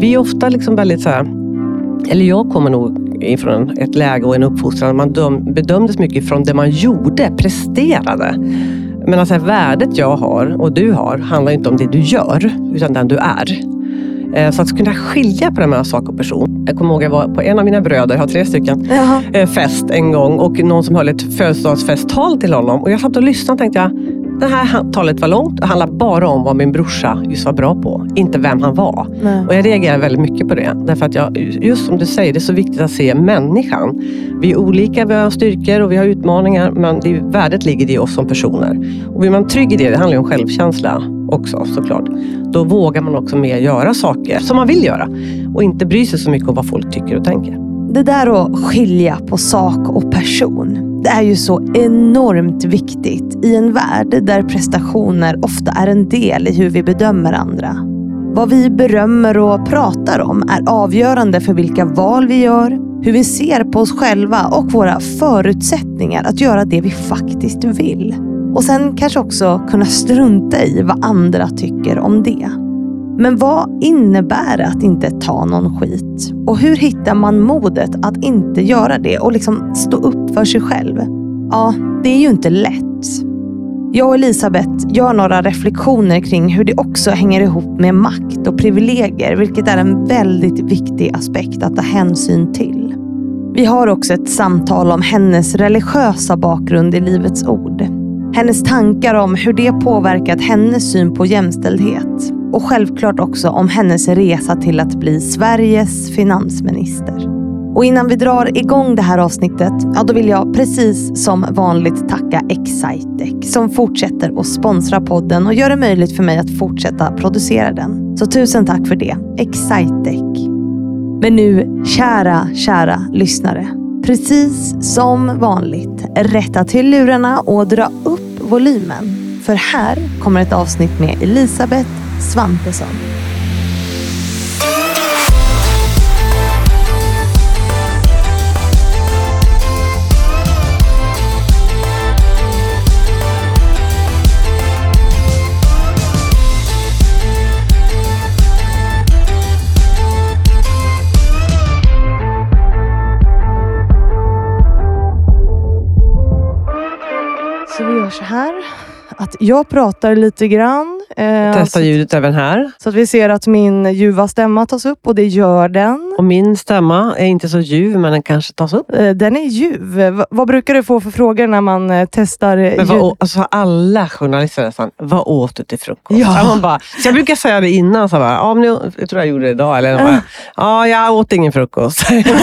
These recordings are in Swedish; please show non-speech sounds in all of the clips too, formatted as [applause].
Vi är ofta liksom väldigt så här, eller jag kommer nog ifrån ett läge och en uppfostran man döm, bedömdes mycket från det man gjorde, presterade. Men alltså värdet jag har och du har handlar inte om det du gör, utan den du är. Eh, så att kunna skilja på det mellan sak och person. Jag kommer ihåg att jag var på en av mina bröder, jag har tre stycken, Jaha. eh, fest en gång och någon som höll ett födelsedagsfesttal till honom. Och jag satt och lyssnade och tänkte jag, det här talet var långt och handlade bara om vad min brorsa just var bra på, inte vem han var. Nej. Och jag reagerar väldigt mycket på det. Därför att jag, just som du säger, det är så viktigt att se människan. Vi är olika, vi har styrkor och vi har utmaningar, men det, värdet ligger i oss som personer. Och blir man trygg i det, det handlar ju om självkänsla också såklart. Då vågar man också mer göra saker som man vill göra och inte bry sig så mycket om vad folk tycker och tänker. Det där att skilja på sak och person. Det är ju så enormt viktigt i en värld där prestationer ofta är en del i hur vi bedömer andra. Vad vi berömmer och pratar om är avgörande för vilka val vi gör, hur vi ser på oss själva och våra förutsättningar att göra det vi faktiskt vill. Och sen kanske också kunna strunta i vad andra tycker om det. Men vad innebär det att inte ta någon skit? Och hur hittar man modet att inte göra det och liksom stå upp för sig själv? Ja, det är ju inte lätt. Jag och Elisabeth gör några reflektioner kring hur det också hänger ihop med makt och privilegier, vilket är en väldigt viktig aspekt att ta hänsyn till. Vi har också ett samtal om hennes religiösa bakgrund i Livets Ord. Hennes tankar om hur det påverkat hennes syn på jämställdhet och självklart också om hennes resa till att bli Sveriges finansminister. Och innan vi drar igång det här avsnittet, ja då vill jag precis som vanligt tacka Excitec som fortsätter att sponsra podden och gör det möjligt för mig att fortsätta producera den. Så tusen tack för det, Excitec. Men nu, kära, kära lyssnare. Precis som vanligt, rätta till lurarna och dra upp volymen. För här kommer ett avsnitt med Elisabeth Svantesson. Så vi gör så här. Att jag pratar lite grann. Eh, Testa ljudet även här. Så att vi ser att min ljuva stämma tas upp och det gör den. Och min stämma är inte så ljuv, men den kanske tas upp. Eh, Den är ljuv. V- vad brukar du få för frågor när man eh, testar eh, Men vad, ljud? alltså alla journalister nästan, vad åt du till frukost? Ja. man bara, så jag brukar säga det innan, så bara, ja, men nu, jag tror jag gjorde det idag. Eller, bara, [laughs] ja, jag åt ingen frukost.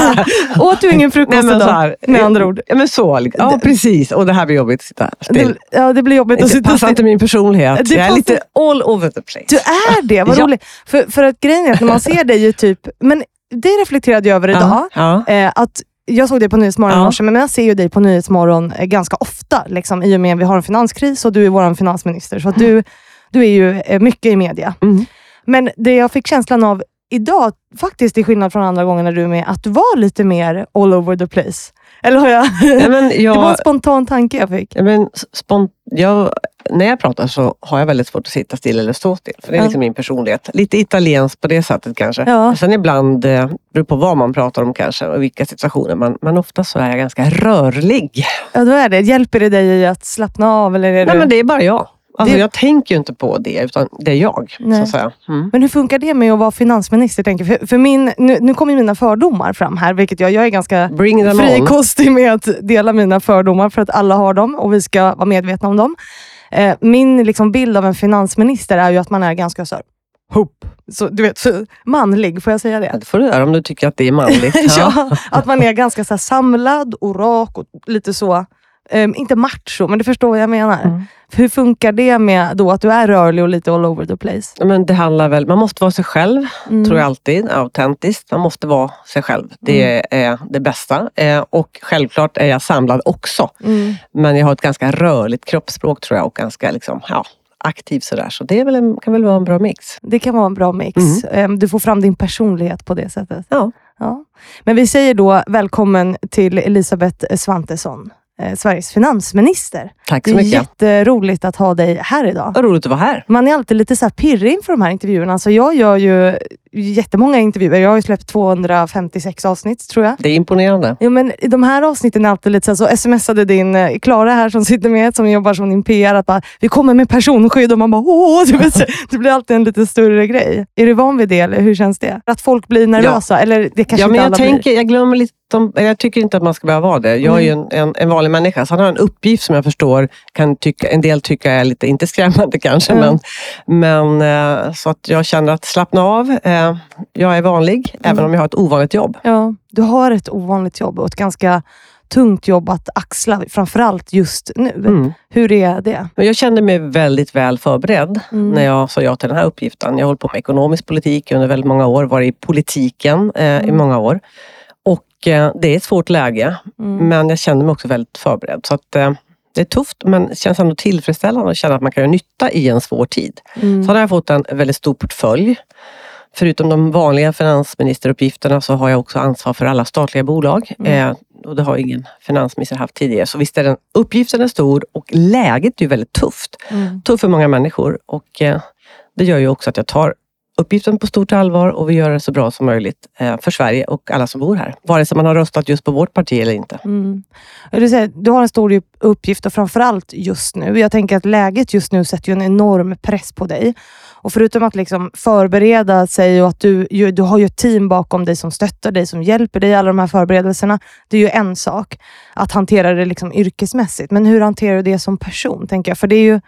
[laughs] Åt du ingen frukost Nej, men så idag? här, med andra ord. Ja, men så. liksom. Ja, precis. Och det här blir jobbigt att sitta still. Det, ja, det blir jobbigt att Det sitta passar still. inte min personlighet. Det jag är passar- lite all over the place. Du är det, vad Ja. roligt. För, för att grejen är att när man ser dig ju typ, men det reflekterade jag över idag. Ja, ja. Eh, att jag såg dig på Nyhetsmorgon Ja. morse, men jag ser ju dig på Nyhetsmorgon eh, ganska ofta. Liksom, I och med att vi har en finanskris och du är vår finansminister. Så du, du är ju eh, mycket i media. Mm. Men det jag fick känslan av idag, faktiskt till skillnad från andra gånger när du är med, att du var lite mer all over the place. Eller har jag... Ja, men [laughs] Det var en jag, spontan tanke jag fick. ja, men spont, jag, när jag pratar så har jag väldigt svårt att sitta still eller stå still. För det är liksom min personlighet. Lite italiensk på det sättet kanske. Ja. Sen ibland, eh, beror på vad man pratar om kanske och vilka situationer. Men, men ofta så är jag ganska rörlig. Ja, då är det. Hjälper det dig att slappna av? Eller är Nej, du... men det är bara jag. Alltså, Det- Jag tänker ju inte på det, utan det är jag. Så att säga. Mm. Men hur funkar det med att vara finansminister? Tänker? För, för min, nu, nu kommer mina fördomar fram här, vilket jag, jag är ganska frikostig med att dela mina fördomar för att alla har dem och vi ska vara medvetna om dem. Eh, min liksom, bild av en finansminister är ju att man är ganska så här, hopp. Så, du vet, så, manlig, får jag säga det? det får du göra om du tycker att det är manligt. [laughs] ja, att man är ganska så samlad och rak och lite så, eh, inte macho, men du förstår vad jag menar. Mm. Hur funkar det med då att du är rörlig och lite all over the place? Men det handlar väl, man måste vara sig själv, Mm. tror jag alltid. Autentiskt. Man måste vara sig själv. Det är det bästa. Eh, och självklart är jag samlad också. Mm. Men jag har ett ganska rörligt kroppsspråk tror jag och ganska liksom, ja, aktiv sådär. Så det är väl en, kan väl vara en bra mix. Det kan vara en bra mix. Eh, Du får fram din personlighet på det sättet. Ja. Ja. Men vi säger då välkommen till Elisabeth Svantesson, Sveriges finansminister. Tack Det så är mycket. jätteroligt att ha dig här idag. Vad roligt att vara här. Man är alltid lite så här pirrig inför de här intervjuerna. Så jag, gör ju, jättemånga intervjuer. Jag har ju släppt 256 avsnitt tror jag. Det är imponerande. Ja, men de här avsnitten är alltid lite så, här, så smsade din eh, Klara här som sitter med, som jobbar som din PR, att bara, vi kommer med personskydd och man bara åh, [laughs] det blir alltid en lite större grej. Är du van vid det eller hur känns det? Att folk blir nervösa? Eller det kanske Ja, men inte jag, alla tänker, blir. jag glömmer lite om, jag tycker inte att man ska behöva vara det. Jag är ju en, en, en vanlig människa, så han har en uppgift som jag förstår kan tycka, en del tycka är lite, inte skrämmande [laughs] kanske, Mm. men, men eh, så att jag känner att slappna av. Eh, Jag är vanlig, även om jag har ett ovanligt jobb. Ja, du har ett ovanligt jobb och ett ganska tungt jobb att axla, framförallt just nu. Mm. Hur är det? Jag kände mig väldigt väl förberedd Mm. när jag sa ja till den här uppgiften. Jag har hållit på med ekonomisk politik under väldigt många år, varit i politiken eh, i Mm. många år. Eh, det är ett svårt läge, Mm. men jag kände mig också väldigt förberedd. Så att, eh, det är tufft, men känns ändå tillfredsställande att känna att man kan göra nytta i en svår tid. Mm. Så har jag fått en väldigt stor portfölj. Förutom de vanliga finansministeruppgifterna så har jag också ansvar för alla statliga bolag. Mm. Eh, och det har ingen finansminister haft tidigare. Så visst är den, uppgiften är stor och läget är väldigt tufft. Mm. Tufft för många människor och eh, det gör ju också att jag tar uppgiften på stort allvar och vi gör det så bra som möjligt eh, för Sverige och alla som bor här. Vare sig man har röstat just på vårt parti eller inte. Mm. Du, säger, du har en stor uppgift och framförallt just nu. Jag tänker att läget just nu sätter ju en enorm press på dig. Och Förutom att liksom förbereda sig och att du, du har ju ett team bakom dig som stöttar dig, som hjälper dig i alla de här förberedelserna. Det är ju en sak att hantera det liksom yrkesmässigt. Men hur hanterar du det som person? tänker jag? För det är ju,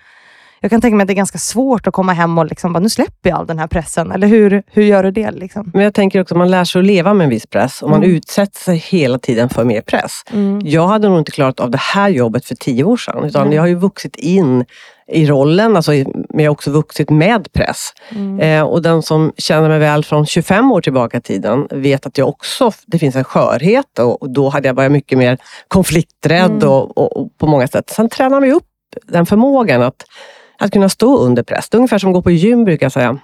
jag kan tänka mig att det är ganska svårt att komma hem och liksom bara, nu släpper jag all den här pressen. Eller hur, hur gör du det? Liksom? Men jag tänker också att man lär sig att leva med en viss press och man Mm. utsätter sig hela tiden för mer press. Mm. Jag hade nog inte klarat av det här jobbet för tio år sedan. Utan Nej. jag har ju vuxit in i rollen, alltså, men jag har också vuxit med press. Mm. Eh, och den som känner mig väl från 25 år tillbaka i tiden vet att jag också, det finns en skörhet och, och då hade jag varit mycket mer konflikträdd Mm. och, och, och på många sätt. Sen tränar man ju upp den förmågan att, att kunna stå under press. Det är ungefär som att gå på gym brukar jag säga.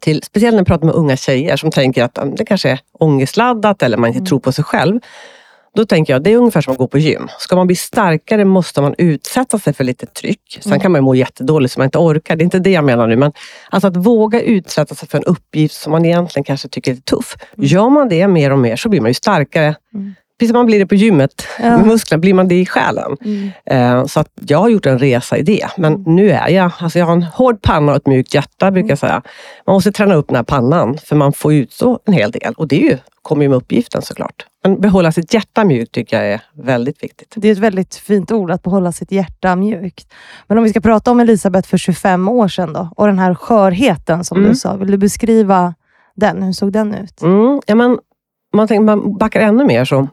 Till, speciellt när jag pratar med unga tjejer som tänker att det kanske är ångestladdat eller man inte Mm. tror på sig själv. Då tänker jag, det är ungefär som att gå på gym. Ska man bli starkare måste man utsätta sig för lite tryck. Sen Mm. kan man må jättedåligt så man inte orkar. Det är inte det jag menar nu. Men alltså att våga utsätta sig för en uppgift som man egentligen kanske tycker är tuff. Gör man det mer och mer så blir man ju starkare. Mm. Precis som man blir det på gymmet Ja. med musklerna, blir man det i själen. Mm. Eh, Så att jag har gjort en resa i det. Men nu är jag, alltså jag har en hård panna och ett mjukt hjärta brukar jag säga. Man måste träna upp den här pannan för man får utstå en hel del. Och det är ju, kommer ju med uppgiften såklart. Men behålla sitt hjärta mjukt tycker jag är väldigt viktigt. Det är ett väldigt fint ord, att behålla sitt hjärta mjukt. Men om vi ska prata om Elisabeth för 25 år sedan då, och den här skörheten som Mm. du sa. Vill du beskriva den? Hur såg den ut? Mm, ja, men, man, tänker, man backar ännu mer så.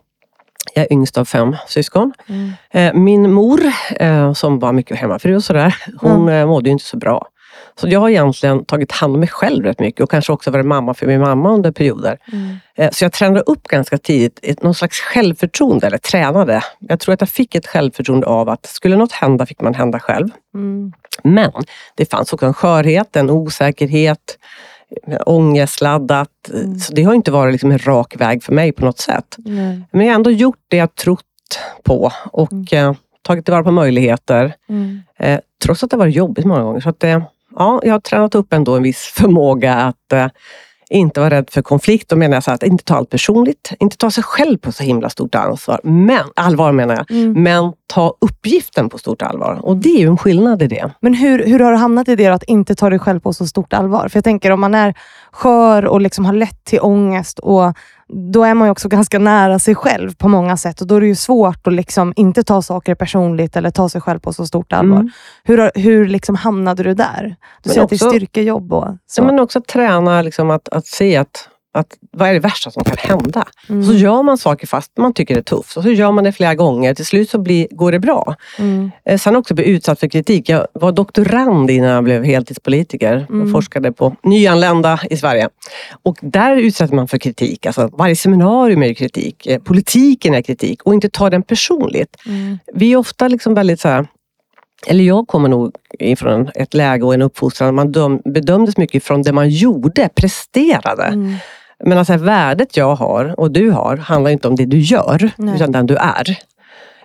Jag är yngst av fem syskon. Mm. Eh, Min mor, eh, som var mycket hemmafru och sådär, hon eh, mådde inte så bra. Så jag har egentligen tagit hand om mig själv rätt mycket och kanske också varit mamma för min mamma under perioder. Mm. Så jag tränade upp ganska tidigt ett, någon slags självförtroende, eller tränade. Jag tror att jag fick ett självförtroende av att skulle något hända fick man hända själv. Mm. Men det fanns också en skörhet, en osäkerhet, ångestladdat. Mm. Så det har inte varit liksom en rak väg för mig på något sätt. Nej. Men jag har ändå gjort det jag trott på och eh, tagit tillvara på möjligheter. Mm. Eh, trots att det varit jobbigt många gånger. Så att, eh, ja, jag har tränat upp ändå en viss förmåga att eh, inte vara rädd för konflikt. Då menar jag så att inte ta allt personligt. Inte ta sig själv på så himla stort ansvar. Men, allvar menar jag. Mm. Men ta uppgiften på stort allvar. Och det är ju en skillnad i det. Men hur, hur har du hamnat i det att inte ta dig själv på så stort allvar? För jag tänker om man är skör och liksom har lätt till ångest, och då är man ju också ganska nära sig själv på många sätt. Och Då är det ju svårt att liksom inte ta saker personligt eller ta sig själv på så stort allvar. Mm. Hur, hur liksom hamnade du där? Du säger att det är styrkejobb och så. Så. Men också träna liksom att, att se att, att vad är det värsta som kan hända? Mm. Så gör man saker fast man tycker det är tufft. Och så gör man det flera gånger. Till slut så blir, går det bra. Mm. Eh, Sen också bli utsatt för kritik. Jag var doktorand innan jag blev heltidspolitiker och Mm. forskade på nyanlända i Sverige. Och där utsätter man för kritik. Alltså, varje seminarium är kritik. Eh, Politiken är kritik och inte ta den personligt. Mm. Vi är ofta liksom väldigt så här, eller jag kommer nog ifrån ett läge och en uppfostran där man döm, bedömdes mycket från det man gjorde, presterade. Mm. Men alltså värdet jag har och du har handlar inte om det du gör, Nej. utan den du är.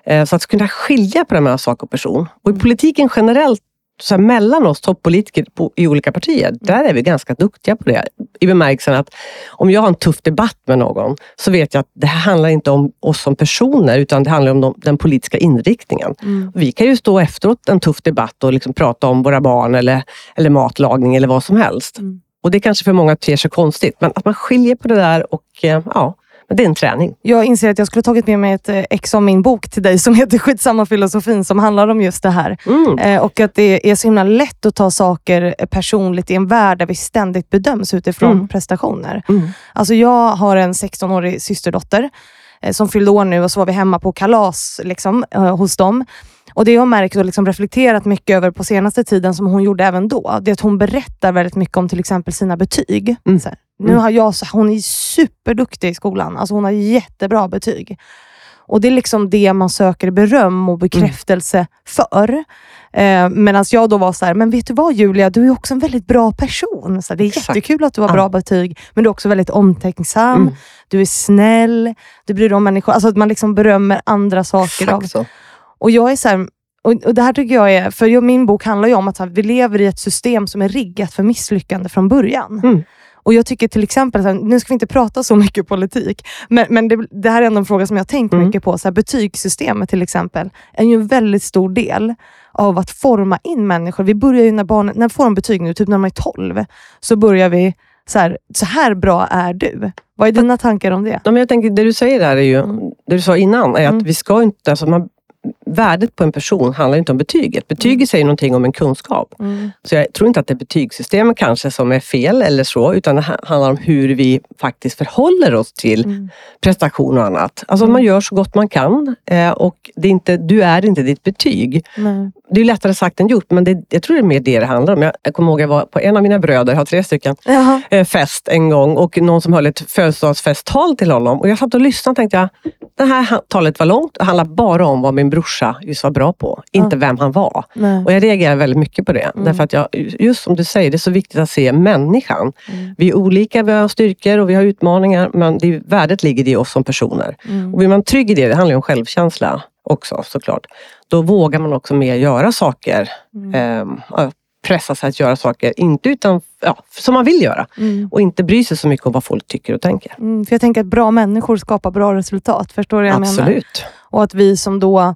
Eh, Så att kunna skilja på det mellan sak och person. Och Mm. i politiken generellt så här, mellan oss toppolitiker på, i olika partier, där är vi ganska duktiga på det. I bemärkelsen att om jag har en tuff debatt med någon, så vet jag att det här handlar inte om oss som personer, utan det handlar om de, den politiska inriktningen. Mm. Vi kan ju stå efteråt en tuff debatt och liksom prata om våra barn eller, eller matlagning eller vad som helst. Mm. Och Det kanske för många ter sig konstigt, men att man skiljer på det där och eh, ja, men det är en träning. Jag inser att jag skulle tagit med mig ett eh, ex om min bok till dig som heter Skitsamma filosofin som handlar om just det här. Mm. Eh, och att det är så himla lätt att ta saker personligt i en värld där vi ständigt bedöms utifrån Mm. prestationer. Mm. Alltså jag har en 16-årig systerdotter eh, som fyllde år nu och så var vi hemma på kalas liksom, eh, hos dem. Och Det jag har märkt och liksom reflekterat mycket över på senaste tiden, som hon gjorde även då, det är att hon berättar väldigt mycket om till exempel sina betyg. Mm. Här, nu har jag, så- hon är superduktig i skolan, alltså hon har jättebra betyg. Och Det är liksom det man söker beröm och bekräftelse för. Eh, Medan jag då var så här, men vet du vad Julia, du är också en väldigt bra person. Så här, det är Exakt. jättekul att du har Ja. bra betyg, men du är också väldigt omtänksam, Mm. du är snäll, du bryr dig om människor. Alltså att man liksom berömmer andra saker. Av. Exakt så. Och jag är så här, och, och det här tycker jag är, för jag, min bok handlar ju om att här, vi lever i ett system som är riggat för misslyckande från början. Mm. Och jag tycker till exempel, så här, nu ska vi inte prata så mycket politik, men, men det, det här är ändå en fråga som jag har tänkt Mm. mycket på. Så här, betygssystemet till exempel, är ju en väldigt stor del av att forma in människor. Vi börjar ju när barnen, när får de betyg nu, typ när de är 12, så börjar vi så här, så här bra är du. Vad är dina tankar om det? Ja, men jag tänker, det du säger där är ju, Mm. det du sa innan, är att Mm. vi ska inte, alltså man, värdet på en person handlar inte om betyget. Betyget säger någonting om en kunskap. Mm. Så jag tror inte att det är betygssystemet kanske som är fel eller så, utan det ha- handlar om hur vi faktiskt förhåller oss till Mm. prestation och annat. Alltså Mm. man gör så gott man kan eh, och det är inte, du är inte ditt betyg. Nej. Det är lättare sagt än gjort, men det, jag tror det är mer det det handlar om. Jag, jag kommer ihåg jag var på en av mina bröder, jag har tre stycken, Jaha. eh, fest en gång och någon som höll ett födelsedagsfesttal till honom. Och jag satt och lyssnade och tänkte jag, det här talet var långt och handlade bara om vad min brorsa just var bra på, inte vem han var. Nej. Och jag reagerar väldigt mycket på det. Mm. Därför att jag, just som du säger, det är så viktigt att se människan. Mm. Vi är olika, vi har styrkor och vi har utmaningar, men det, värdet ligger i oss som personer. Mm. Och blir man trygg i det, det handlar om självkänsla också såklart, då vågar man också mer göra saker. Mm. ja, pressa sig att göra saker, inte utan, ja, som man vill göra. Mm. Och inte bry sig så mycket om vad folk tycker och tänker. Mm, för jag tänker att bra människor skapar bra resultat. Förstår du vad jag menar? Absolut. Och att vi som då, eh,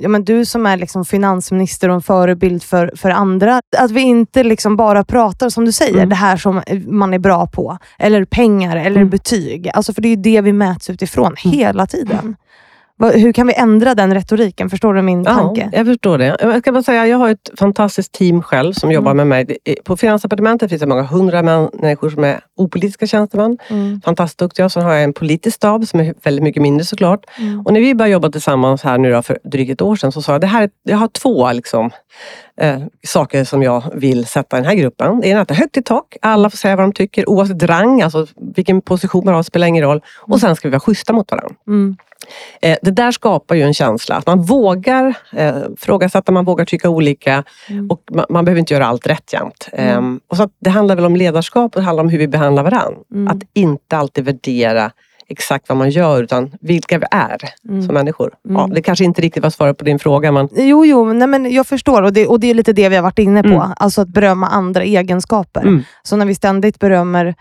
ja, men du som är liksom finansminister och en förebild för, för andra, att vi inte liksom bara pratar, som du säger, Mm. det här som man är bra på. Eller pengar, eller Mm. betyg. Alltså för det är ju det vi mäts utifrån hela tiden. Hur kan vi ändra den retoriken? Förstår du min Ja, tanke? jag förstår det. Jag ska bara säga, jag har ett fantastiskt team själv som jobbar Mm. med mig. På Finansdepartementet finns det många hundra människor som är opolitiska tjänstemän. Mm. Fantastiskt duktiga. Så har jag en politisk stab som är väldigt mycket mindre såklart. Mm. Och när vi började jobba tillsammans här nu då, för drygt ett år sedan så sa jag, det här, är- jag har två liksom, eh, saker som jag vill sätta i den här gruppen. Det ena är att det är högt i tak. Alla får säga vad de tycker oavsett rang, alltså vilken position man har spelar ingen roll. Och sen ska vi vara schyssta mot varandra. Eh, det där skapar ju en känsla att man vågar eh, frågasätta, man vågar tycka olika Mm. och man, man behöver inte göra allt rätt jämt. Mm. Ehm, och så det handlar väl om ledarskap och det handlar om hur vi behandlar varandra. Mm. Att inte alltid värdera exakt vad man gör utan vilka vi är Mm. som människor. Ja, Mm. det kanske inte riktigt var svaret på din fråga men Jo, jo, nej, men jag förstår och det, och det är lite det vi har varit inne på. Mm. Alltså att berömma andra egenskaper. Mm. Så när vi ständigt berömmer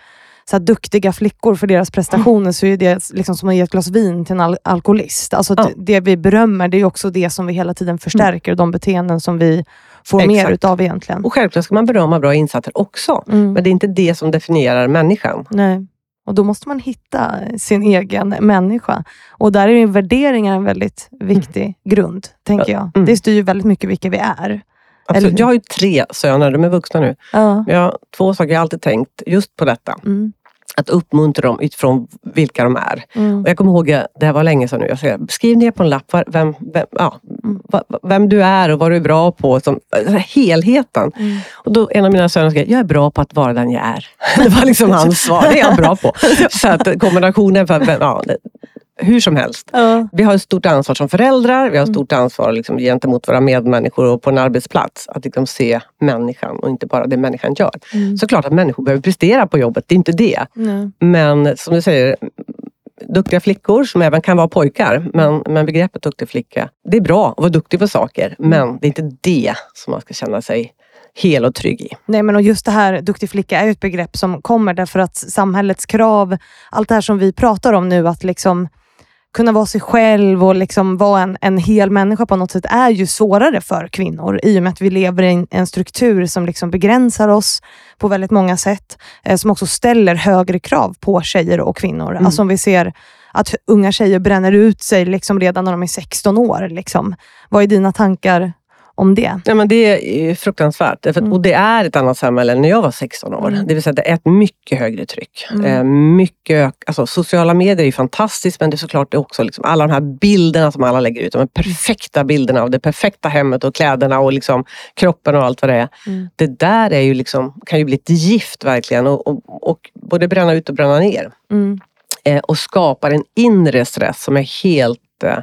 så duktiga flickor för deras prestationer så är det liksom som att ge ett glas vin till en al- alkoholist. Alltså Ja. Det vi berömmer det är också det som vi hela tiden förstärker och de beteenden som vi får mer Exakt. utav egentligen. och självklart ska man berömma bra insatser också. Mm. Men det är inte det som definierar människan. Nej. Och Då måste man hitta sin egen människa. Och där är ju värderingar en väldigt viktig grund, tänker jag. Mm. Det styr väldigt mycket vilka vi är. Absolut. Jag har ju tre söner, de är vuxna nu. Ja. Jag har två saker jag alltid tänkt just på detta. Mm. Att uppmuntra dem utifrån vilka de är. Mm. Och jag kommer ihåg, det här var länge sedan nu, jag säger, skriv ner på en lapp vem, vem, ja, Mm. vem du är och vad du är bra på. Som, här helheten. Mm. Och då en av mina söner skrev, jag är bra på att vara den jag är. [laughs] Det var liksom hans svar, det är jag bra på. [laughs] Så att kombinationen, för, vem- ja, hur som helst. Ja. Vi har ett stort ansvar som föräldrar, vi har ett Mm. stort ansvar liksom, gentemot våra medmänniskor och på en arbetsplats. Att liksom, se människan och inte bara det människan gör. Mm. Såklart att människor behöver prestera på jobbet, det är inte det. Nej. Men som du säger, duktiga flickor som även kan vara pojkar. Men, men begreppet duktig flicka, det är bra att vara duktig på saker. Men det är inte det som man ska känna sig hel och trygg i. Nej, men och just det här duktig flicka är ett begrepp som kommer därför att samhällets krav, allt det här som vi pratar om nu, att liksom kunna vara sig själv och liksom vara en, en hel människa på något sätt är ju svårare för kvinnor i och med att vi lever i en, en struktur som liksom begränsar oss på väldigt många sätt. Eh, som också ställer högre krav på tjejer och kvinnor. Mm. Alltså om vi ser att unga tjejer bränner ut sig liksom redan när de är 16 år. Liksom. Vad är dina tankar om det? Ja, men det är fruktansvärt. Mm. Och det är ett annat samhälle än när jag var 16 år. Mm. Det vill säga det är ett mycket högre tryck. Mm. Eh, mycket, alltså, sociala medier är ju fantastiskt men det är såklart också liksom alla de här bilderna som alla lägger ut. De här perfekta bilderna av det perfekta hemmet och kläderna och liksom kroppen och allt vad det är. Mm. Det där är ju liksom, kan ju bli ett gift verkligen och, och, och både bränna ut och bränna ner. Mm. Eh, och skapar en inre stress som är helt eh,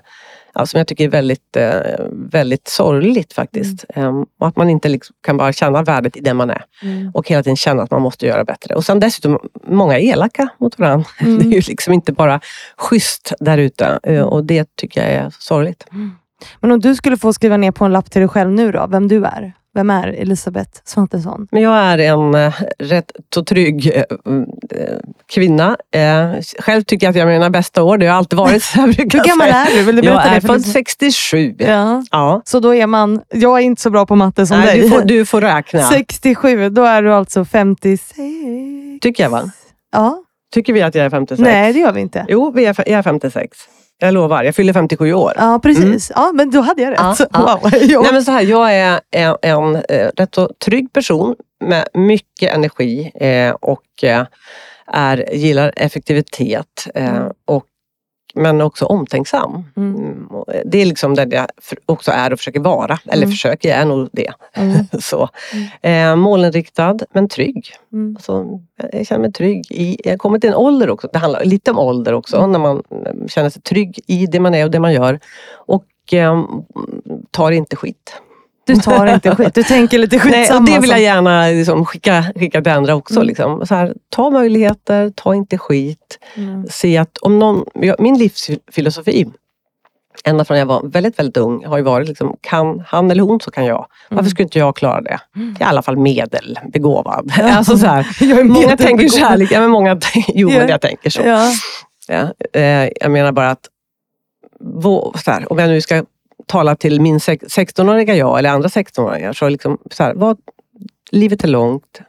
ja, som jag tycker är väldigt, eh, väldigt sorgligt faktiskt. Mm. Ehm, och att man inte liksom kan bara känna värdet i den man är. Mm. Och hela tiden känna att man måste göra bättre. Och sen dessutom, många är elaka mot varandra. [laughs] Mm. Det är ju liksom inte bara schysst där ute. Eh, och det tycker jag är sorgligt. Men om du skulle få skriva ner på en lapp till dig själv nu då, vem du är? Vem är Elisabeth Svantesson? Men jag är en eh, rätt så trygg eh, eh, kvinna. Eh, själv tycker jag att jag är mina bästa år. Det har alltid varit så. Jag brukar Hur gammal säga. är du? Vill du Jag är född lyssnarna? 67. Ja. Ja. Så då är man, jag är inte så bra på matte som Nej, dig. du, får, du får räkna. 67, då är du alltså 56. Tycker jag va? Ja. Tycker vi att jag är 56? Nej, det gör vi inte. Jo, vi är, jag är 56. Jag lovar, jag fyller 57 år. Ja, precis. Ja, men då hade jag rätt. Mm. Ja, [laughs] ja. [laughs] Wow. Nej, men så här, jag är en, en eh, rätt så trygg person med mycket energi eh, och eh, är, gillar effektivitet. Eh, Mm. och, men också omtänksam. Mm. Mm, det är liksom det jag också är och försöker vara. Eller Mm. försöker, jag är nog det. Mm. [laughs] så. Eh, målinriktad men trygg. Mm. Alltså, jag känner mig trygg. I, jag kommit till en ålder också, det handlar lite om ålder också, Mm. när man eh, känner sig trygg i det man är och det man gör. Och eh, tar inte skit. Du tar inte skit. Du tänker lite [laughs] Nej, skitsamma. och det vill jag som- gärna liksom, skicka, skicka till andra också. Mm. Liksom. Så här, ta möjligheter, ta inte skit. Mm. Se att om någon, min livsfilosofi ända från jag var väldigt, väldigt ung har ju varit liksom, kan han eller hon så kan jag. Varför Mm. skulle inte jag klara det? Mm. Jag är i alla fall medelbegåvad. Ja. [laughs] Alltså, så här, Jag är många tänker här, liksom, men många, [laughs] jo Ja. men jag tänker så. Ja. Ja, eh, jag menar bara att vå- så här, om jag nu ska tala till min sex- 16-åriga jag eller andra 16-åringar så liksom så här, vad, livet är långt.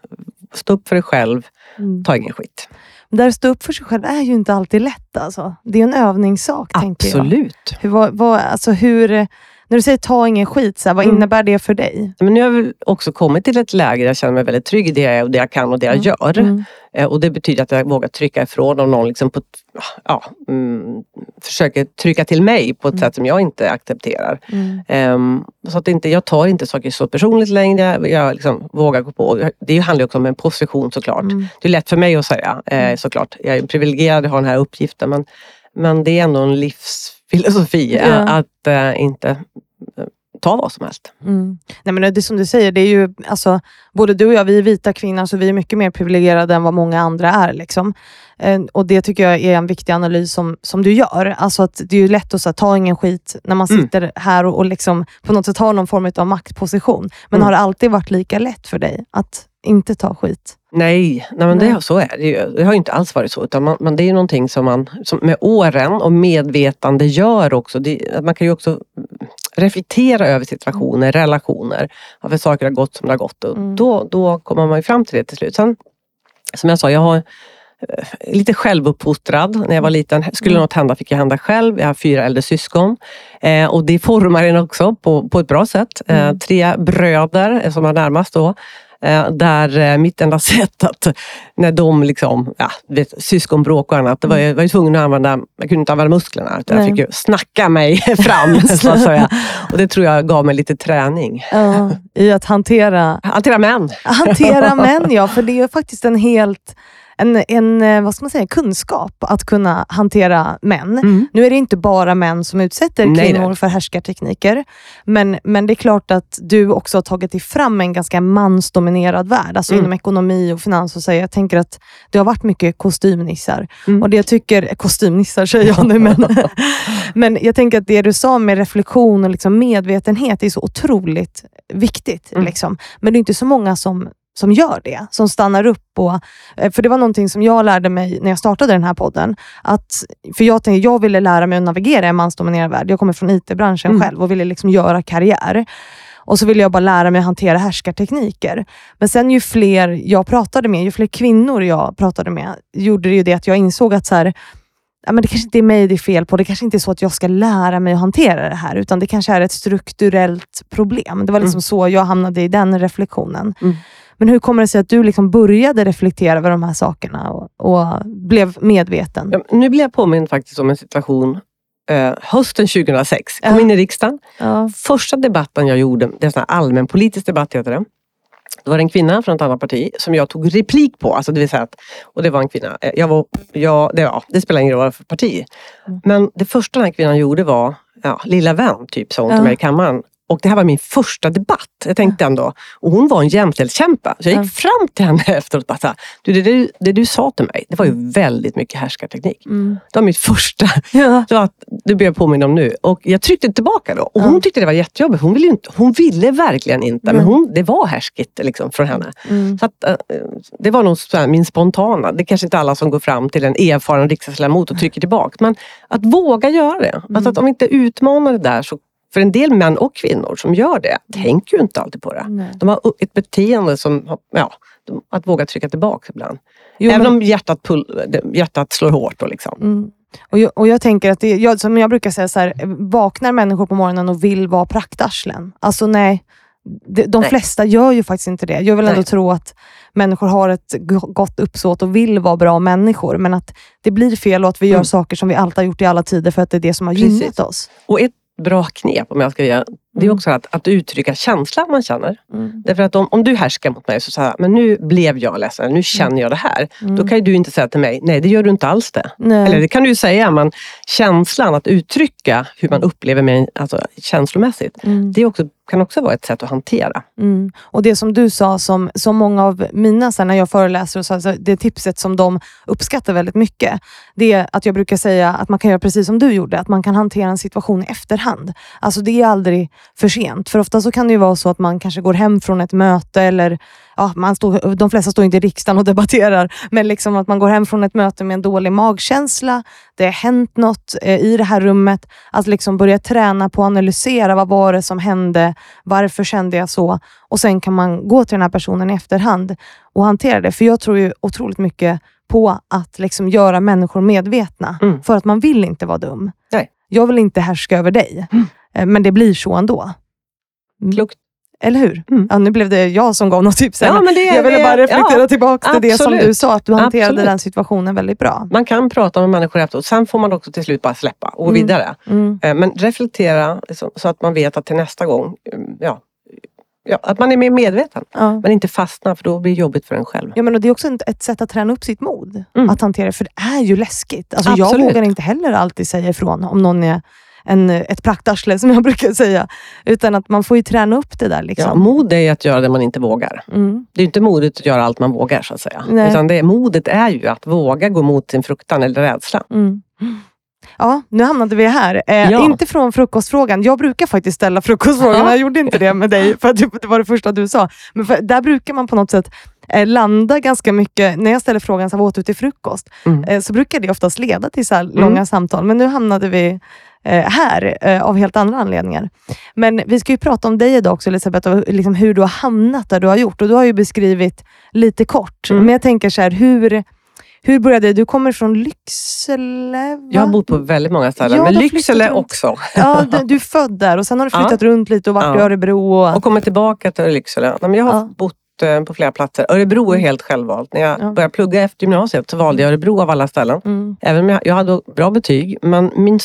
Stå upp för dig själv, Mm. ta ingen skit. Där att stå upp för sig själv är ju inte alltid lätt. Alltså. Det är en övningssak, tänker jag. Absolut. Hur, vad, vad, alltså hur, när du säger ta ingen skit, så här, vad Mm. innebär det för dig? Men nu har jag också kommit till ett läge där jag känner mig väldigt trygg i det jag är och det jag kan och det jag Mm. gör. Mm. Eh, Och det betyder att jag vågar trycka ifrån om någon liksom på, ja, mm, försöker trycka till mig på ett Mm. sätt som jag inte accepterar. Mm. Ehm, så att inte, jag tar inte saker så personligt längre. Jag, liksom vågar gå på. Det handlar också om en position såklart. Mm. Det är lätt för mig att säga eh, såklart. Jag är privilegierad att ha den här uppgiften men, men det är ändå en livsfilosofi eh, Ja. att eh, inte eh, ta vad som helst. Mm. Nej, men det är som du säger, det är ju, alltså, både du och jag, vi är vita kvinnor, så vi är mycket mer privilegierade än vad många andra är. Liksom. Eh, och Det tycker jag är en viktig analys som, som du gör. Alltså att det är ju lätt att så här, ta ingen skit när man Mm. sitter här och, och liksom, på något sätt har någon form av maktposition. Men Mm. har det alltid varit lika lätt för dig att inte ta skit? Nej, nej men Nej. Det, så är det ju. Det har ju inte alls varit så. Utan man, man, det är ju någonting som man som med åren och medvetande gör också. Det, man kan ju också reflektera över situationer, relationer. Varför saker har gått som det har gått. Och Mm. då, då kommer man ju fram till det till slut. Sen, som jag sa, jag har eh, lite självuppfostrad. När jag var liten, skulle Mm. något hända fick jag hända själv. Jag har fyra äldre syskon. Eh, och det formar en också på, på ett bra sätt. Eh, Mm. tre bröder eh, som var närmast då. Eh, där eh, mitt enda [laughs] sätt att, när de liksom, ja, vet, syskonbråk och annat, det var jag var ju tvungen att använda, jag kunde inte använda musklerna. Utan jag fick ju snacka mig [laughs] fram, [laughs] så att säga. Och det tror jag gav mig lite träning. Ja, I att hantera Hantera män. Hantera män, ja. För det är faktiskt en helt en, en eh, vad ska man säga, kunskap att kunna hantera män. Mm. Nu är det inte bara män som utsätter Nej, kvinnor nej. för härskartekniker, men, men det är klart att du också har tagit dig fram en ganska mansdominerad värld, alltså Mm. inom ekonomi och finans. Och så. Jag tänker att det har varit mycket kostymnissar. Mm. Och det jag tycker, kostymnissar säger jag nu, men, [laughs] men jag tänker att det du sa med reflektion och liksom medvetenhet är så otroligt viktigt. Mm. Liksom. Men det är inte så många som som gör det, som stannar upp. Och, eh, för det var någonting som jag lärde mig när jag startade den här podden. Att, för jag, tänkte, jag ville lära mig att navigera i en mansdominerad värld. Jag kommer från IT-branschen Mm. själv och ville liksom göra karriär. Och så ville jag bara lära mig att hantera härskartekniker. Men sen ju fler jag pratade med, ju fler kvinnor jag pratade med, gjorde det ju det att jag insåg att så här, ja, men det kanske inte är mig det är fel på. Det kanske inte är så att jag ska lära mig att hantera det här, utan det kanske är ett strukturellt problem. Det var liksom Mm. så jag hamnade i den reflektionen. Mm. Men hur kommer det sig att du liksom började reflektera över de här sakerna och, och blev medveten? Ja, nu blir jag påmind faktiskt om en situation eh, hösten 2006. Kom Ja. in i riksdagen. Ja. Första debatten jag gjorde, det är en allmänpolitisk debatt heter det. Det var en kvinna från ett annat parti som jag tog replik på. Alltså det vill säga att, och det var en kvinna. Eh, Jag var, jag, det, ja, det spelar ingen roll för parti. Mm. Men det första den här kvinnan gjorde var, ja, lilla vän, typ sa hon Ja. till mig i kammaren. Och det här var min första debatt. Jag tänkte ändå, och hon var en jämställdhetskämpe. Så jag gick fram till henne [laughs] efteråt och bara här, du, det, du, det du sa till mig, det var ju väldigt mycket härskarteknik. Mm. Det var mitt första Ja. så att, det blir jag påmind om nu. Och jag tryckte tillbaka då. Och Ja. hon tyckte det var jättejobbigt. Hon ville, inte, hon ville verkligen inte. Men Mm. hon, det var härskigt liksom, från henne. Mm. Så att, eh, det var nog här, min spontana. Det är kanske inte alla som går fram till en erfaren riksdagsledamot och trycker tillbaka. Men att våga göra det. Alltså att om vi inte utmanar det där så för en del män och kvinnor som gör det tänker ju inte alltid på det. Nej. De har ett beteende som, ja, att våga trycka tillbaka ibland. Jo, Även men- om hjärtat, pull, hjärtat slår hårt. Då, liksom. Mm. Och, jag, och jag tänker att det, jag, som jag brukar säga, så här, vaknar människor på morgonen och vill vara praktarslen? Alltså nej, de, de Nej. flesta gör ju faktiskt inte det. Jag vill ändå Nej. tro att människor har ett go- gott uppsåt och vill vara bra människor, men att det blir fel och att vi gör Mm. saker som vi alltid har gjort i alla tider för att det är det som har Precis. gynnat oss. Och ett bra knep om jag ska ge, det är Mm. också att, att uttrycka känslan man känner. Mm. Därför att om, om du härskar mot mig så säger men nu blev jag ledsen, nu känner jag det här. Mm. Då kan ju du inte säga till mig, nej det gör du inte alls det. Nej. Eller det kan du ju säga, men känslan, att uttrycka hur man upplever mig alltså, känslomässigt. Mm. Det är också, kan också vara ett sätt att hantera. Mm. Och det som du sa, som, som många av mina, så när jag föreläser, och så, alltså, det tipset som de uppskattar väldigt mycket, det är att jag brukar säga att man kan göra precis som du gjorde, att man kan hantera en situation i efterhand. Alltså det är aldrig för sent. För ofta så kan det ju vara så att man kanske går hem från ett möte, eller ja, man står, de flesta står inte i riksdagen och [laughs] debatterar, men liksom att man går hem från ett möte med en dålig magkänsla, det har hänt något eh, i det här rummet, att liksom börja träna på att analysera, vad var det som hände, varför kände jag så? Och sen kan man gå till den här personen i efterhand och hantera det. För jag tror ju otroligt mycket på att liksom göra människor medvetna. Mm. För att man vill inte vara dum. Nej. Jag vill inte härska över dig, Eh, men det blir så ändå. Mm. Klokt. Eller hur? Mm. Ja, nu blev det jag som gav något tips. Ja, men det, jag ville det- bara reflektera ja, tillbaka till det som du sa, att du hanterade Absolut. den situationen väldigt bra. Man kan prata med människor efteråt, sen får man också till slut bara släppa och gå Mm. vidare. Mm. Eh, Men reflektera liksom, så att man vet att till nästa gång, eh, ja, ja, att man är mer medveten. Ja. Men inte fastna för då blir det jobbigt för en själv. Ja, men och det är också ett, sätt att träna upp sitt mod. Mm. Att hantera det, för det är ju läskigt. Alltså, jag vågar inte heller alltid säga ifrån om någon är en, ett praktarsle, som jag [laughs] brukar säga. Utan att man får ju träna upp det där. Ja, Liksom. mod är att göra det man inte vågar. Mm. Det är inte modigt att göra allt man vågar så att säga. Nej. Utan det, modet är ju att våga gå mot sin fruktan eller rädsla. Mm. Ja, nu hamnade vi här. Eh, Ja. Inte från frukostfrågan. Jag brukar faktiskt ställa frukostfrågan. Ja. Jag gjorde inte det med dig, [laughs] för att det var det första du sa. Men för, där brukar man på något sätt eh, landa ganska mycket. När jag ställer frågan, så här, vad åt du till frukost? Mm. Eh, så brukar det oftast leda till så här långa samtal. Men nu hamnade vi eh, här eh, av helt andra anledningar. Men vi ska ju prata om dig idag också, Elisabeth, och liksom hur du har hamnat där du har gjort. Och Du har ju beskrivit lite kort, Mm. men jag tänker så här, hur, hur började det? Du kommer från Lycksele? Va? Jag har bott på väldigt många ställen, Ja, men Lycksele också. Ja, [laughs] du, du är född där och sen har du flyttat Ja. runt lite och varit Ja. i Örebro. Och, Och kommit tillbaka till Lycksele. Men jag har Ja. bott eh, på flera platser. Örebro är helt självvalt. När jag Ja. började plugga efter gymnasiet så valde jag Örebro av alla ställen. mm, Även om jag, jag hade bra betyg, men min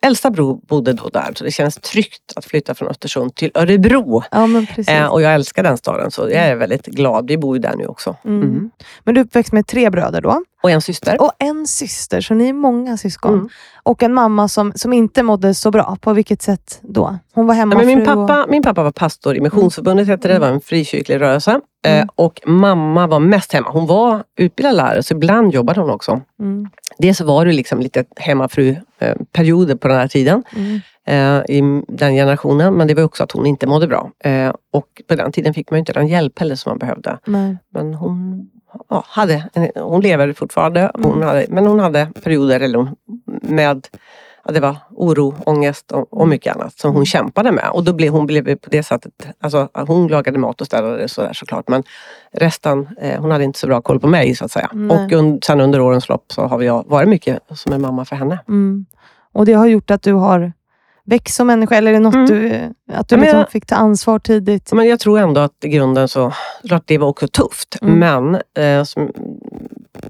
äldsta bror bodde då där, så det känns tryggt att flytta från Östersund till Örebro. Ja. Eh, och jag älskar den staden, så jag är väldigt glad. Vi bor ju där nu också. Mm. Mm. Men du uppväxt med tre bröder då? Och en syster. Och en syster, så ni är många syskon. Mm. Och en mamma som, som inte mådde så bra. På vilket sätt då? Hon var Ja, hemmafru men min, och... pappa, min pappa var pastor i Missionsförbundet, hette det. det var en frikyrklig rörelse. Eh, Mm. och mamma var mest hemma. Hon var utbildad lärare, så ibland jobbade hon också. Mm, Dels var det liksom lite hemmafru-perioder på den här tiden. mm, eh, i den generationen. Men det var också att hon inte mådde bra. Eh, och på den tiden fick man inte den hjälp heller som man behövde. nej. Men hon, ja, hade, hon lever fortfarande, hon Mm. hade, men hon hade perioder eller med ja, det var oro, ångest och, och mycket annat som hon Mm. kämpade med. Och då blev hon blev på det sättet, alltså, hon lagade mat och städade sådär såklart. Men resten, eh, hon hade inte så bra koll på mig så att säga. Nej. Och un, sen under årens lopp så har jag varit mycket som en mamma för henne. Mm. Och det har gjort att du har växt som människa, eller är det något Mm. du, att du Ja, liksom jag- fick ta ansvar tidigt? Men jag tror ändå att i grunden så, klart det var också tufft. Mm. Men eh, som,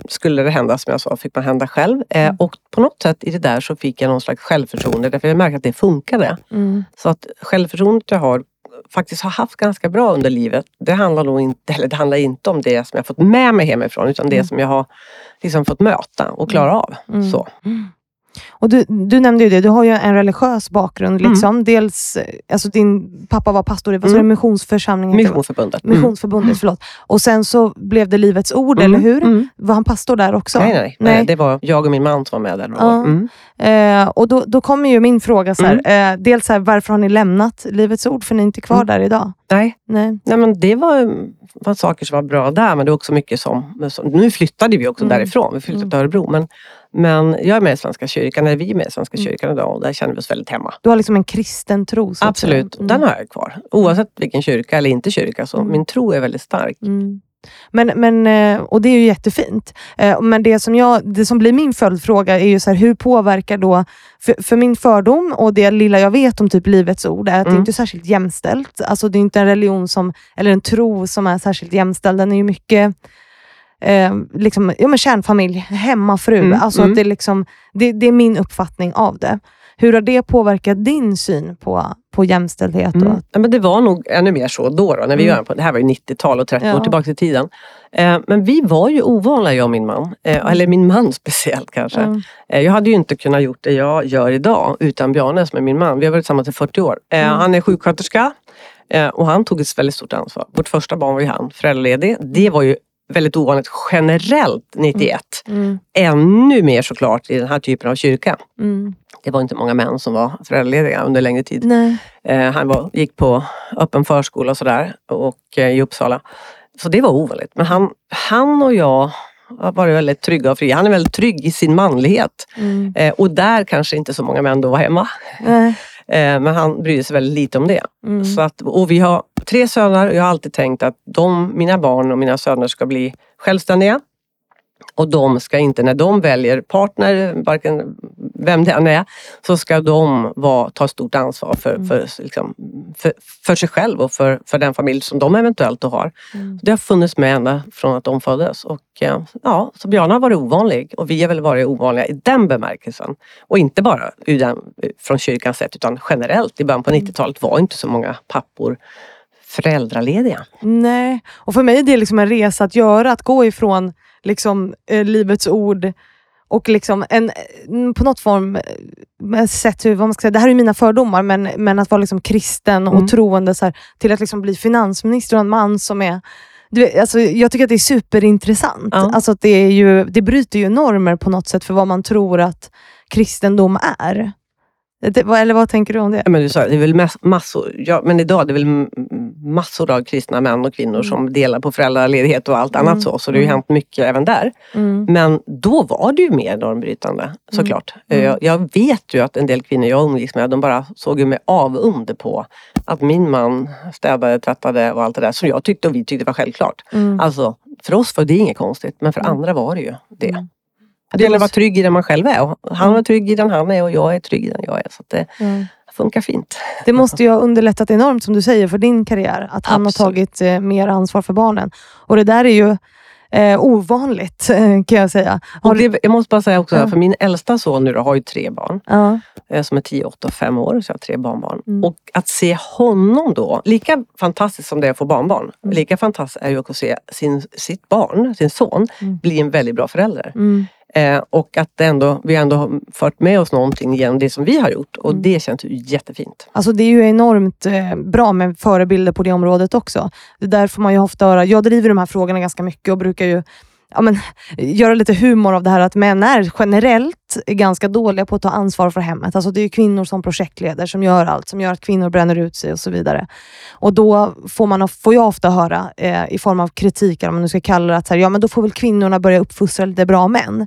skulle det hända som jag sa, fick man hända själv. Eh, Mm. och på något sätt i det där så fick jag någon slags självförtroende. Därför jag märkte att det funkade. Mm. Så att självförtroendet jag har faktiskt har haft ganska bra under livet. Det handlar nog inte, eller det handlar inte om det som jag fått med mig hemifrån. Utan det Mm. som jag har liksom fått möta och klara av. Så. Och du, du nämnde ju det, du har ju en religiös bakgrund. Mm. Liksom. Dels, eh, alltså din pappa var pastor i vad Mm. missionsförsamlingen. Missionsförbundet. Mm. Missionsförbundet, förlåt. Och sen så blev det Livets Ord, Mm. eller hur? Mm. Var han pastor där också? Nej, nej, Nej. Det var jag och min man som var med där. Ja. Mm. Eh, och då, då kommer ju min fråga, så här, eh, dels så här, varför har ni lämnat Livets Ord? För ni är inte kvar Mm. där idag. Nej, Nej. Nej, men det var, var saker som var bra där, men det var också mycket som... nu flyttade vi också Mm. därifrån, vi flyttade Mm. till Örebro. Men, men jag är med i Svenska kyrkan, eller vi är med i Svenska Mm. kyrkan idag och där känner vi oss väldigt hemma. Du har liksom en kristen tro. Absolut, säga. den har jag kvar. Oavsett vilken kyrka eller inte kyrka, så Mm. min tro är väldigt stark. Mm. Men, men, eh, och det är ju jättefint. Eh, Men det som, jag, det som blir min följdfråga är ju så här, hur påverkar då, för, för min fördom och det lilla jag vet om typ Livets Ord är att det Mm. inte är särskilt jämställt. Alltså det är inte en religion som, eller en tro som är särskilt jämställd. Den är ju mycket eh, liksom, ja, men kärnfamilj, hemmafru. Mm, Alltså mm. Att det, är liksom, det, det är min uppfattning av det. Hur har det påverkat din syn på, på jämställdhet? Och, Mm. Ja, men det var nog ännu mer så då. då när vi Mm. på, det här var ju 90-tal och 30 Ja. år tillbaka i tiden. Eh, men vi var ju ovanliga jag och min man. Eh, eller min man [laughs] speciellt kanske. Mm. Eh, Jag hade ju inte kunnat gjort det jag gör idag utan Bjarne som är min man. Vi har varit tillsammans i 40 år. Eh, Mm. Han är sjuksköterska eh, och han tog ett väldigt stort ansvar. Vårt första barn var ju han, föräldraledig. Det var ju väldigt ovanligt generellt 91. Mm. Ännu mer såklart i den här typen av kyrka. Mm. Det var inte många män som var föräldralediga under längre tid. Eh, Han var, gick på öppen förskola och sådär och, eh, i Uppsala. Så det var ovanligt. Men han, han och jag har varit väldigt trygga och fria. Han är väldigt trygg i sin manlighet. Mm. Eh, och där kanske inte så många män då var hemma. [laughs] Eh, men han brydde sig väldigt lite om det. Mm. Så att, och vi har tre söner och jag har alltid tänkt att de, mina barn och mina söner ska bli självständiga. Och de ska inte, när de väljer partner, varken vem det än är, så ska de vara, ta stort ansvar för, Mm. för, liksom, för, för sig själv och för, för den familj som de eventuellt då har. Mm. Det har funnits med ända från att de föddes. Och, eh, ja, så Björn har varit ovanlig och vi har väl varit ovanliga i den bemärkelsen. Och inte bara den, från kyrkans sätt utan generellt. I början på 90-talet var inte så många pappor föräldralediga. Nej, och för mig är det liksom en resa att göra, att gå ifrån liksom, eh, Livets Ord och liksom en, eh, på något form, eh, sätt hur, vad man ska säga, det här är mina fördomar, men, men att vara liksom kristen och Mm. troende så här, till att liksom bli finansminister och en man som är du alltså, jag tycker att det är superintressant. Ja. Alltså, det, är ju, det bryter ju normer på något sätt för vad man tror att kristendom är. Det, eller vad tänker du om det? Men du sa, det är väl mass- massor, ja, men idag är det väl m- massor av kristna män och kvinnor som delar på föräldraledighet och allt Mm. annat så. Så det har ju Mm. hänt mycket även där. Mm. Men då var det ju mer normbrytande såklart. Mm. Jag, jag vet ju att en del kvinnor jag umgicks med, de bara såg ju med avund på att min man städade, tvättade och allt det där som jag tyckte och vi tyckte var självklart. Mm. Alltså, för oss var det inget konstigt, men för Mm. andra var det ju det. Mm. Det gäller att vara trygg i den man själv är. Och han var trygg i den han är och jag är trygg i den jag är. Så det Mm. funkar fint. Det måste ju ha underlättat enormt som du säger för din karriär. Att han Absolut. har tagit eh, mer ansvar för barnen. Och det där är ju Eh, ovanligt [laughs] kan jag säga. Har det, jag måste bara säga också, Ja. för min äldsta son nu då, har ju tre barn. ja. eh, Som är 10, 8 och 5 år, så jag har tre barnbarn. Mm. Och att se honom då, lika fantastiskt som det är att få barnbarn, Mm. lika fantastiskt är ju att se sin, sitt barn, sin son, Mm. bli en väldigt bra förälder. Eh, och att ändå, vi ändå har fört med oss någonting genom det som vi har gjort. Och Mm. det känns ju jättefint. Alltså det är ju enormt eh, bra med förebilder på det området också. Det där får man ju ofta höra. Jag driver de här frågorna ganska mycket och brukar ju ja, men, göra lite humor av det här att män är generellt ganska dåliga på att ta ansvar för hemmet. Alltså det är ju kvinnor som projektleder som gör allt, som gör att kvinnor bränner ut sig och så vidare. Och då får, man, får jag ofta höra eh, i form av kritik, om man nu ska kalla det, att här, ja, men då får väl kvinnorna börja uppfostra lite bra män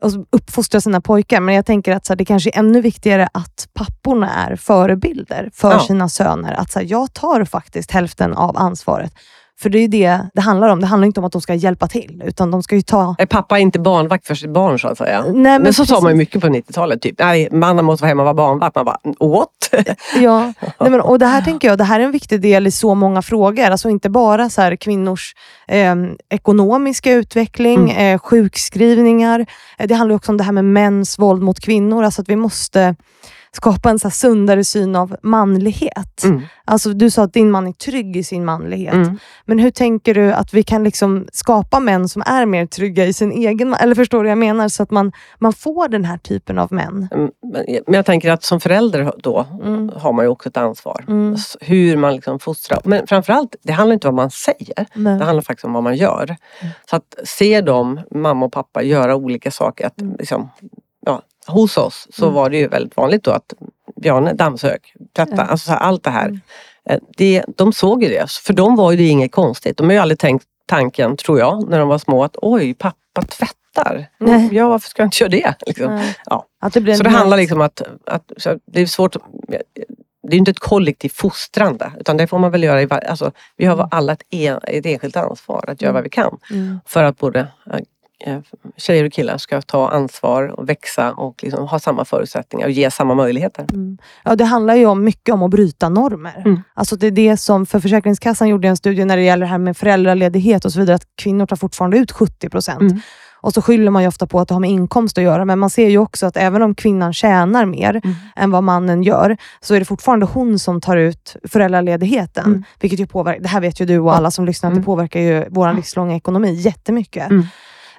och uppfostra sina pojkar. Men jag tänker att så här, det kanske är ännu viktigare att papporna är förebilder för Ja. sina söner. Att så här, jag tar faktiskt hälften av ansvaret. För det är det det handlar om. Det handlar inte om att de ska hjälpa till, utan de ska ju ta... Är pappa inte barnvakt för sitt barn så att säga? Nej, men, men så sa precis. man ju mycket på 90-talet. Typ. Nej, mannen måste vara hemma och vara barnvakt. Man bara, what? [laughs] Ja, nej men, och det här [laughs] tänker jag, det här är en viktig del i så många frågor. Alltså inte bara så här kvinnors eh, ekonomiska utveckling, Mm. eh, sjukskrivningar. Eh, det handlar också om det här med mäns våld mot kvinnor. Alltså att vi måste skapa en så sundare syn av manlighet. Mm. Alltså du sa att din man är trygg i sin manlighet. Mm. Men hur tänker du att vi kan liksom skapa män som är mer trygga i sin egen Eller förstår du vad jag menar? Så att man, man får den här typen av män. Mm, Men jag tänker att som förälder då Mm. har man ju också ett ansvar. Mm. Hur man liksom fostrar. Men framförallt, det handlar inte om vad man säger. Men, Det handlar faktiskt om vad man gör. Mm. Så att se dem, mamma och pappa, göra olika saker. Att, liksom, ja, hos oss så Mm. var det ju väldigt vanligt då att Bjarne dammsög, tvätta, Ja. alltså allt det här. Mm. Eh, Det, de såg ju det, för dem var ju det inget konstigt. De har ju aldrig tänkt tanken, tror jag, när de var små att oj, pappa tvättar. Nej. Ja, varför ska jag inte göra det? Liksom. Ja. Att det blir Så det handlar liksom att, att det är svårt. Det är inte ett kollektivt fostrande utan det får man väl göra i varje, alltså, Vi har alla ett, en, ett enskilt ansvar att göra vad vi kan Mm. för att både eh, tjejer och killar ska ta ansvar och växa och liksom ha samma förutsättningar och ge samma möjligheter. Mm. Ja, det handlar ju om mycket om att bryta normer. Mm. Alltså det är det som, för Försäkringskassan gjorde en studie när det gäller det här med föräldraledighet och så vidare, att kvinnor tar fortfarande ut 70 procent. Mm. Och så skyller man ju ofta på att det har med inkomst att göra, men man ser ju också att även om kvinnan tjänar mer Mm. än vad mannen gör, så är det fortfarande hon som tar ut föräldraledigheten. Mm. Vilket ju påverkar, det här vet ju du och alla som lyssnar, att det Mm. påverkar ju vår livslånga ekonomi jättemycket. Mm.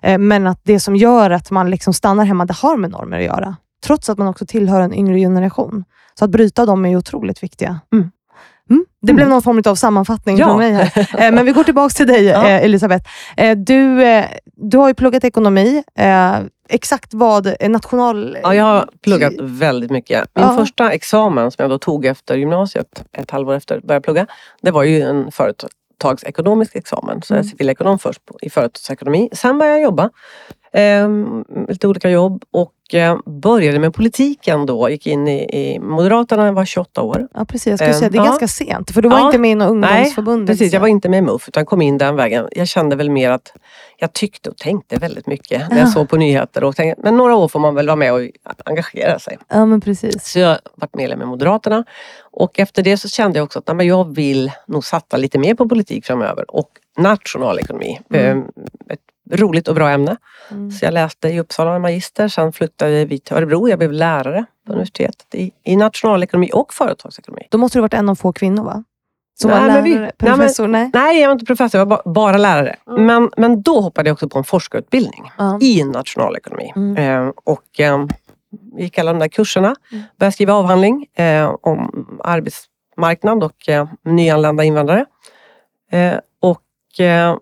Eh, Men att det som gör att man liksom stannar hemma, det har med normer att göra. Trots att man också tillhör en yngre generation. Så att bryta dem är otroligt viktiga. Mm. Mm. Det Mm. blev någon form av sammanfattning Ja. från mig här. [laughs] Eh, Men vi går tillbaka till dig Ja. eh, Elisabeth. Du, du har ju pluggat ekonomi. Exakt vad national... Ja, jag har pluggat väldigt mycket. Min Ja. första examen som jag då tog efter gymnasiet, ett halvår efter att började plugga, det var ju en företagsekonomisk examen. Så jag är Mm. civilekonom först på, i företagsekonomi. Sen började jag jobba. Eh, lite olika jobb och eh, började med politiken då. Gick in i, i Moderaterna jag var 28 år. Ja, precis. Jag skulle Eh, säga, det är ja. ganska sent, för du var Ja. inte med i något ungdomsförbund. Precis, jag var inte med i MUF utan kom in den vägen. Jag kände väl mer att jag tyckte och tänkte väldigt mycket när jag Ja. såg på nyheter. Och tänkte, men några år får man väl vara med och engagera sig. Ja, men precis. Så jag varit medlem i Moderaterna. Och efter det så kände jag också att nej, men jag vill nog satsa lite mer på politik framöver. Och nationalekonomi. Mm. Eh, Ett roligt och bra ämne. Mm. Så jag läste i Uppsala magister. Sen flyttade vi till Örebro. Jag blev lärare på universitetet i, i nationalekonomi och företagsekonomi. Då måste du varit en av få kvinnor, va? Som Nej, var men vi- lärare, nej, men- professor? Nej. Nej, jag var inte professor. Jag var ba- bara lärare. Mm. Men, men då hoppade jag också på en forskarutbildning Ja. i nationalekonomi. Mm. Eh, och eh, gick alla de där kurserna. Mm. Började skriva avhandling eh, om arbetsmarknad och eh, nyanlända invandrare. Eh, och, eh,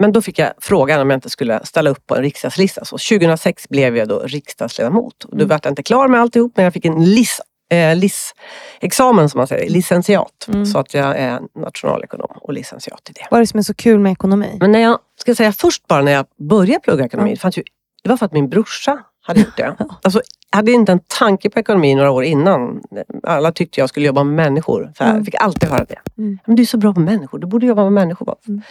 men då fick jag frågan om jag inte skulle ställa upp på en riksdagslista. Så 2006 blev jag då riksdagsledamot. Då Mm. var jag inte klar med alltihop men jag fick en LIS, eh, LIS-examen som man säger, licentiat. Mm. Så att jag är nationalekonom och licentiat i det. Vad är det som är så kul med ekonomi? Men när jag, ska säga först bara när jag började plugga ekonomi, det, fanns ju, det var för att min brorsa hade gjort det. Alltså, jag hade inte en tanke på ekonomi några år innan. Alla tyckte jag skulle jobba med människor. Så här, Mm. Jag fick alltid höra det. Mm. Men du är så bra på människor, du borde jobba med människor. bara." Mm.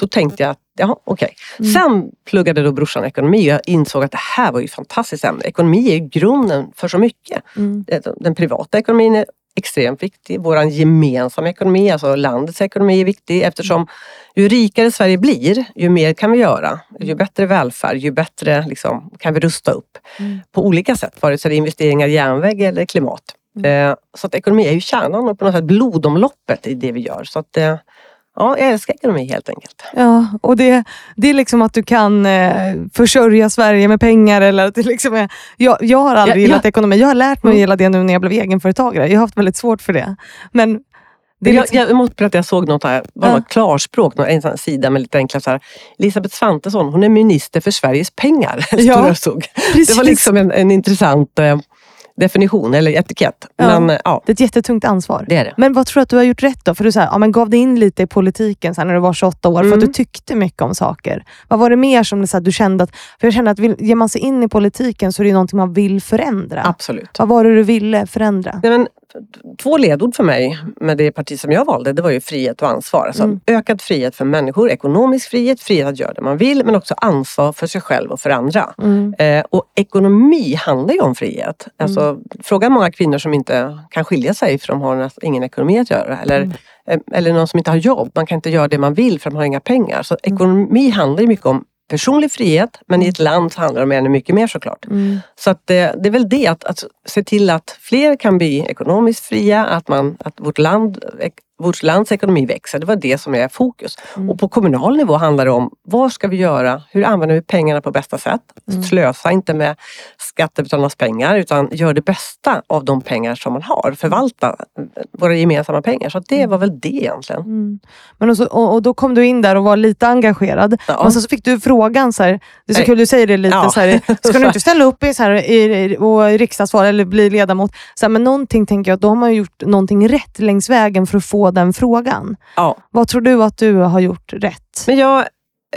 Då tänkte jag att, okej. Mm. Sen pluggade då brorsan ekonomi och jag insåg att det här var ju fantastiskt ämne. Ekonomi är ju grunden för så mycket. Mm. Den privata ekonomin är extremt viktig. Vår gemensamma ekonomi, alltså landets ekonomi är viktig eftersom ju rikare Sverige blir, ju mer kan vi göra. Ju bättre välfärd, ju bättre liksom, kan vi rusta upp Mm. på olika sätt. Vare sig det är investeringar i järnväg eller klimat. Mm. Eh, så att ekonomi är ju kärnan och på något sätt blodomloppet i det vi gör. Så att, eh, ja, jag älskar ekonomi helt enkelt. Ja, och det, det är liksom att du kan eh, försörja Sverige med pengar. Eller att det liksom är, jag, jag har aldrig Ja, gillat ja. ekonomi. Jag har lärt mig att Mm. gilla det nu när jag blev egenföretagare. Jag har haft väldigt svårt för det. Men det är jag, liksom, jag måste berätta, jag såg något här, bara Ja. klarspråk, någon- en sida med lite enkla så här. Elisabeth Svantesson, hon är minister för Sveriges pengar. [laughs] Ja, det var liksom en, en intressant eh, definition eller etikett. Ja. Men ja, det är ett jättetungt ansvar. det är det. Men vad tror du att du har gjort rätt då? För du så här, ja, men gav dig in lite i politiken så när du var 28 år för att Mm. du tyckte mycket om saker. Vad var det mer som så här, du kände att, för jag kände att vill, ger man sig in i politiken så är det ju någonting man vill förändra. Absolut. Vad var det du ville förändra? Nej, men, två ledord för mig med det parti som jag valde, det var ju frihet och ansvar. Alltså, Mm. Ökad frihet för människor, ekonomisk frihet, frihet att göra det man vill, men också ansvar för sig själv och för andra. Mm. Eh, och ekonomi handlar ju om frihet. Alltså, Fråga många kvinnor som inte kan skilja sig för de har ingen ekonomi att göra. Eller, Mm. eh, eller någon som inte har jobb, man kan inte göra det man vill för de har inga pengar. Så Mm. ekonomi handlar ju mycket om personlig frihet, men i ett land så handlar det om ännu mycket mer såklart. Mm. Så att det, det är väl det, att, att se till att fler kan bli ekonomiskt fria, att, man, att vårt, land, vårt lands ekonomi växer. Det var det som är fokus. Mm. Och på kommunal nivå handlar det om vad ska vi göra? Hur använder vi pengarna på bästa sätt? Mm. Slösa inte med skattebetalarnas pengar utan gör det bästa av de pengar som man har. Förvalta våra gemensamma pengar. Så det var väl det egentligen. Mm. Men och, så, och, och då kom du in där och var lite engagerad. Ja. Och sen så fick du frågan, så här, det är så Nej. kul du säger det lite, Ja. så här, [laughs] ska du inte ställa upp i, så här, i, och i riksdagsval eller bli ledamot? Så här, men någonting tänker jag då har man gjort någonting rätt längs vägen för att få den frågan. Ja. Vad tror du att du har gjort rätt? Men jag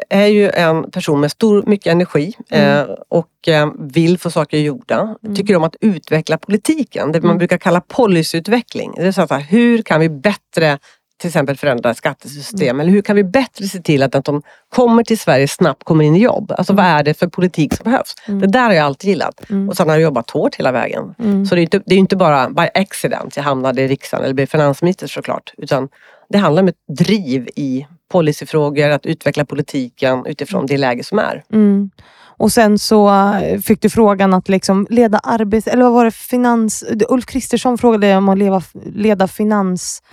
är ju en person med stor, mycket energi Mm. eh, och eh, vill få saker gjorda. Tycker om att utveckla politiken, det man Mm. brukar kalla policyutveckling. Det är så här, hur kan vi bättre till exempel förändra skattesystem Mm. eller hur kan vi bättre se till att de som kommer till Sverige snabbt kommer in i jobb? Alltså vad är det för politik som behövs? Mm. Det där har jag alltid gillat. Mm. Och sen har jag jobbat hårt hela vägen. Mm. Så det är, inte, det är inte bara by accident jag hamnade i riksdagen eller blev finansminister såklart. Utan det handlar om ett driv i policyfrågor, att utveckla politiken utifrån det läge som är. Mm. Och sen så eh, fick du frågan att liksom leda arbets... Eller vad var det? Finans... Ulf Kristersson frågade om att leva, leda finans...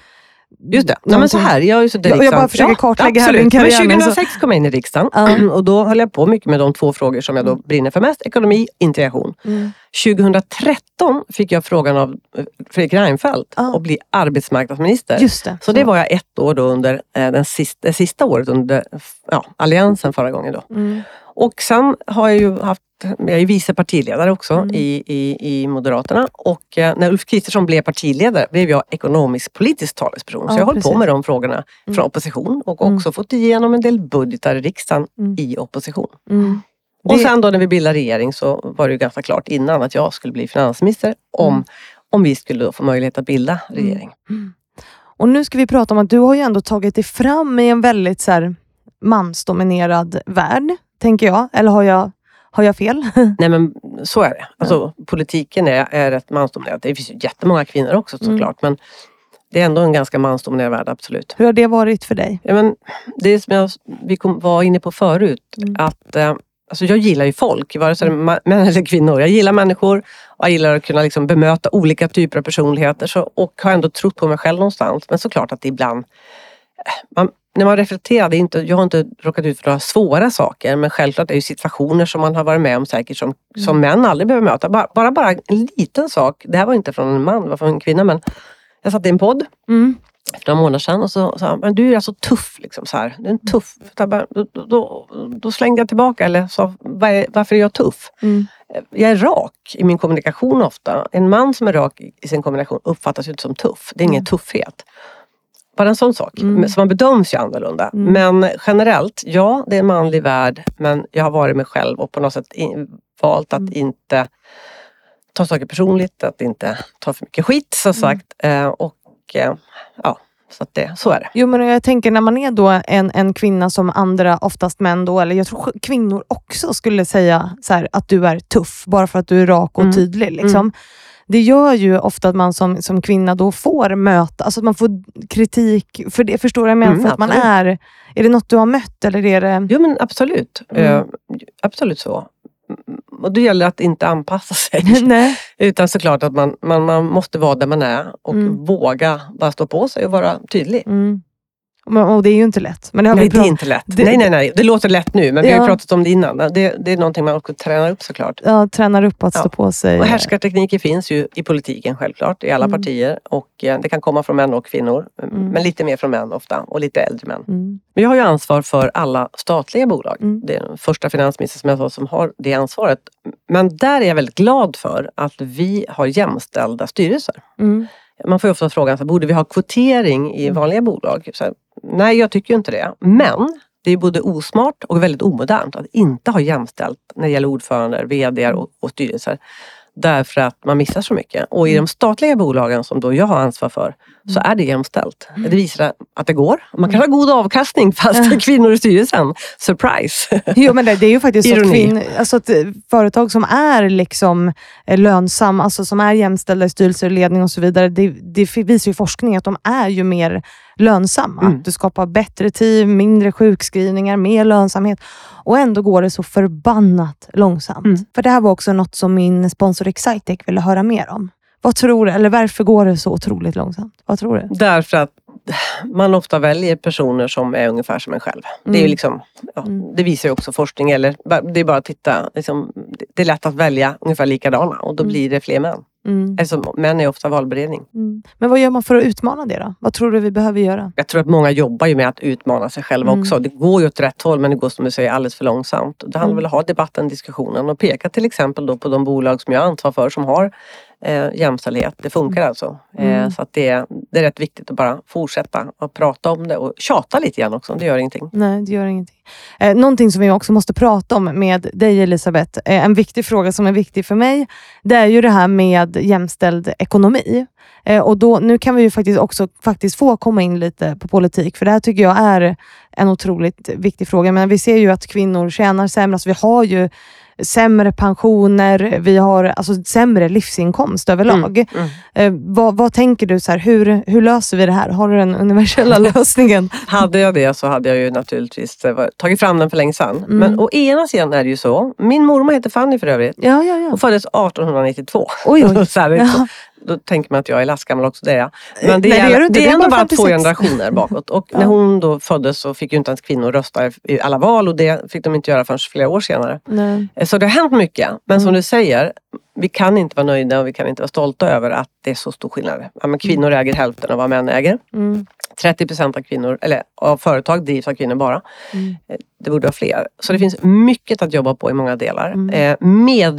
Just det. Nej, men så här, jag har ju suttit i Jag- jag riksdagen. bara försöker kartlägga här absolut. din karriär, Men men så- 2006 kom jag in i riksdagen Ja. [clears throat] och då höll jag på mycket med de två frågor som jag då brinner för mest. Ekonomi, integration. Mm. 2013 fick jag frågan av eh, Fredrik Reinfeldt Ja. att bli arbetsmarknadsminister. Just det. Så det var jag ett år då under eh, den sista, det sista året under ja, alliansen förra gången. Då. Mm. Och sen har jag ju haft, jag är vice partiledare också Mm. i, i, i Moderaterna och eh, när Ulf Kristersson blev partiledare blev jag ekonomisk politisk talesperson. Ja, så jag har hållit på med de frågorna från Mm. opposition och Mm. också fått igenom en del budgetar i riksdagen Mm. i opposition. Mm. Och Det- sen då när vi bildade regering så var det ju ganska klart innan att jag skulle bli finansminister om, Mm. om vi skulle få möjlighet att bilda regering. Och nu ska vi prata om att du har ju ändå tagit dig fram i en väldigt så här, mansdominerad värld, tänker jag. Eller har jag, har jag fel? [laughs] Nej men så är det. Alltså, Politiken är, är rätt mansdominerad. Det finns ju jättemånga kvinnor också Mm. såklart. Men det är ändå en ganska mansdominerad värld, absolut. Hur har det varit för dig? Ja, men det är som jag, vi kom, var inne på förut. Mm. Att, eh, alltså jag gillar ju folk, vare sig det är män eller kvinnor. Jag gillar människor och jag gillar att kunna liksom bemöta olika typer av personligheter. Så, och har ändå trott på mig själv någonstans. Men såklart att det ibland... eh, Man, när man reflekterar, inte, jag har inte råkat ut för några svåra saker. Men självklart är det situationer som man har varit med om säkert som, som män aldrig behöver möta. Bara, bara, bara en liten sak. Det här var inte från en man, det var från en kvinna. Men jag satt i en podd Mm. för några månader sedan och så sa men du är alltså tuff. Liksom, så här. Du är en tuff. Bara, Då, då, då slängde jag tillbaka eller sa, "Vad är, varför är jag tuff? Mm. Jag är rak i min kommunikation ofta. En man som är rak i sin kommunikation uppfattas ju inte som tuff. Det är ingen Mm. tuffhet. Bara en sån sak. Mm. Så man bedöms ju annorlunda. Mm. Men generellt, ja det är en manlig värld. Men jag har varit mig själv och på något sätt in, valt att Mm. inte ta saker personligt. Att inte ta för mycket skit som Mm. sagt. Eh, och eh, ja, så det, så är det. Jo, men jag tänker när man är då en, en kvinna som andra, oftast män då, eller jag tror kvinnor också skulle säga så här, att du är tuff, bara för att du är rak och Mm. tydlig. Liksom. Det gör ju ofta att man som, som kvinna då får möta, alltså att man får kritik för det. Förstår du vad jag menar? Mm, för att man är, är det något du har mött eller är det... Jo men absolut. Mm. Eh, absolut så. Mm, Och det gäller att inte anpassa sig. [laughs] Nej. Utan såklart att man, man, man måste vara där man är och Mm. våga bara stå på sig och vara tydlig. Mm. Och det är ju inte lätt. Men det har Nej, det är inte lätt. det- nej, nej, nej. Det låter lätt nu, men vi har ju pratat om det innan. Det, det är någonting man också tränar upp såklart. ja, tränar upp att Ja. stå på sig. Och härskartekniker finns ju i politiken självklart, i alla Mm. partier. Och eh, det kan komma från män och kvinnor. Mm. Men lite mer från män ofta och lite äldre män. Mm. Men jag har ju ansvar för alla statliga bolag. Mm. Det är den första finansministern som jag sa som har det ansvaret. Men där är jag väldigt glad för att vi har jämställda styrelser. Mm. Man får ju ofta frågan, så borde vi ha kvotering i Mm. vanliga bolag? Så här, nej, jag tycker inte det. Men det är både osmart och väldigt omodernt att inte ha jämställt när det gäller ordförande, VD och, och styrelser. Därför att man missar så mycket. Och i Mm. de statliga bolagen som då jag har ansvar för så är det jämställt. Det visar att det går. Man kan ha god avkastning fast det är [laughs] kvinnor i styrelsen. Surprise! [laughs] Jo, men det, det är ju faktiskt så att, kvinn, alltså att eh, företag som är liksom eh, lönsamma, alltså som är jämställda i styrelser och ledning och så vidare, det, det visar ju forskning att de är ju mer lönsamma. Mm. Du skapar bättre team, mindre sjukskrivningar, mer lönsamhet och ändå går det så förbannat långsamt. Mm. För det här var också något som min sponsor Excitec ville höra mer om. Vad tror du, eller varför går det så otroligt långsamt? Vad tror du? Därför att man ofta väljer personer som är ungefär som en själv. Det, är Mm. liksom, ja, Mm. det visar ju också forskning. Eller, det är bara att titta. Liksom, det är lätt att välja ungefär likadana och då Mm. blir det fler män. Mm. Alltså, män är ofta valberedning. Mm. Men vad gör man för att utmana det då? Vad tror du vi behöver göra? Jag tror att många jobbar ju med att utmana sig själva Mm. också. Det går ju åt rätt håll men det går som du säger alldeles för långsamt. Det handlar Mm. väl om att ha debatten, diskussionen och peka till exempel då på de bolag som jag har ansvar för som har eh, jämställdhet. Det funkar alltså. Mm. Eh, så att det, det är rätt viktigt att bara fortsätta och prata om det och tjata lite grann också. Det gör ingenting. Nej, det gör ingenting. Eh, någonting som vi också måste prata om med dig Elisabeth, eh, en viktig fråga som är viktig för mig, det är ju det här med jämställd ekonomi. Eh, och då, nu kan vi ju faktiskt också faktiskt få komma in lite på politik, för det här tycker jag är en otroligt viktig fråga. Men vi ser ju att kvinnor tjänar sämre, alltså vi har ju sämre pensioner, vi har alltså sämre livsinkomst överlag. Mm. Eh, vad, vad tänker du, så här, hur, hur löser vi det här? Har du den universella [laughs] lösningen? Hade jag det så hade jag ju naturligtvis eh, tagit fram den för länge sedan. Mm. Men å ena sidan är det ju så. Min mormor heter Fanny för övrigt. Ja, ja, ja. Hon föddes 1892. Oj, oj. [laughs] så här, Ja. Då tänker man att jag är lastgammal också, det är jag. Men det Nej, är, det är det är ändå bara bara två 56. generationer bakåt. Och [laughs] Ja. när hon då föddes så fick ju inte ens kvinnor rösta i alla val och det fick de inte göra förrän flera år senare. Nej. Eh, Så det har hänt mycket. Men som Mm. du säger, vi kan inte vara nöjda och vi kan inte vara stolta över att det är så stor skillnad. Ja, kvinnor äger hälften av vad män äger. Mm. 30 procent av kvinnor, eller av företag drivs av kvinnor bara. Mm. Eh, Det borde vara fler. Så det finns mycket att jobba på i många delar. Mm. Eh,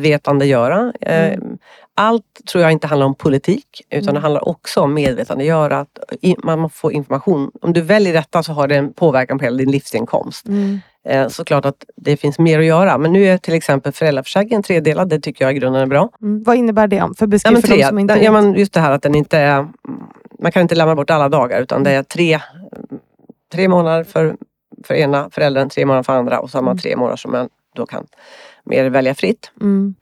medvetandegöra. Eh, Mm. Allt tror jag inte handlar om politik utan Mm. det handlar också om medvetandegöra. Att man får information. Om du väljer detta så har det en påverkan på hela din livsinkomst. Mm. Eh, såklart att det finns mer att göra. Men nu är till exempel föräldraförsäkringen tredelad. Det tycker jag i grunden är bra. Mm. Vad innebär det? För Ja, beskriv men för de som inte ja, vet. men just det här att den inte är... Man kan inte lämna bort alla dagar utan det är tre, tre månader för, för ena föräldern, tre månader för andra och så har man Mm. tre månader som man då kan mer välja fritt. Mm.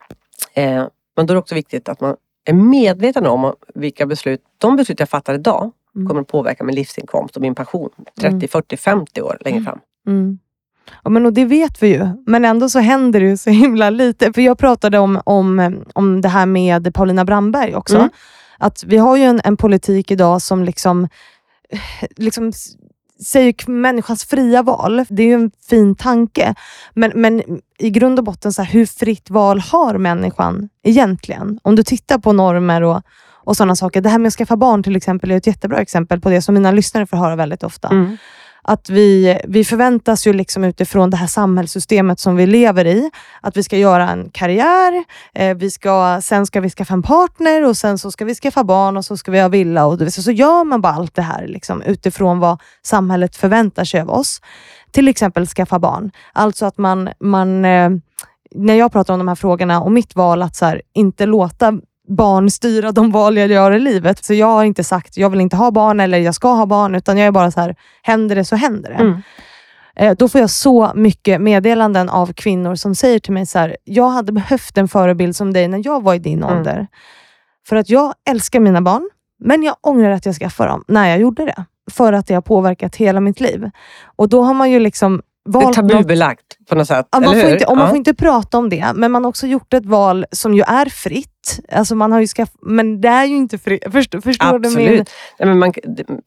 Eh, men då är det också viktigt att man är medveten om vilka beslut, de beslut jag fattar idag Mm. kommer att påverka min livsinkomst och min pension 30, Mm. 40, 50 år längre fram. Mm. Ja, men och det vet vi ju, men ändå så händer det ju så [laughs] himla lite. För Jag pratade om, om, om det här med Paulina Brandberg också. Mm. Att vi har ju en, en politik idag som liksom, liksom s- säger människans fria val. Det är ju en fin tanke. Men, men i grund och botten, så här, hur fritt val har människan egentligen? Om du tittar på normer och, och sådana saker. Det här med att skaffa barn till exempel är ett jättebra exempel på det som mina lyssnare får höra väldigt ofta Mm att vi, vi förväntas ju liksom utifrån det här samhällssystemet som vi lever i, att vi ska göra en karriär, eh, vi ska, sen ska vi skaffa en partner och sen så ska vi skaffa barn och så ska vi ha villa. Och så, så gör man bara allt det här liksom, utifrån vad samhället förväntar sig av oss. Till exempel skaffa barn. Alltså att man, man eh, när jag pratar om de här frågorna och mitt val att så här, inte låta barn styra de val jag gör i livet. Så jag har inte sagt jag vill inte ha barn eller jag ska ha barn, utan jag är bara så här, händer det så händer det. Mm. Eh, Då får jag så mycket meddelanden av kvinnor som säger till mig så här, jag hade behövt en förebild som dig när jag var i din Mm. ålder. För att jag älskar mina barn, men jag ångrar att jag skaffade dem när jag gjorde det. För att det har påverkat hela mitt liv. Och då har man ju liksom det är något tabubelagt på något sätt, Ja, man eller hur? inte, man Ja. får inte prata om det, men man har också gjort ett val som ju är fritt. Alltså man har ju skaff, men det är ju inte fritt. Förstår, förstår du min... Absolut. Nej, men man,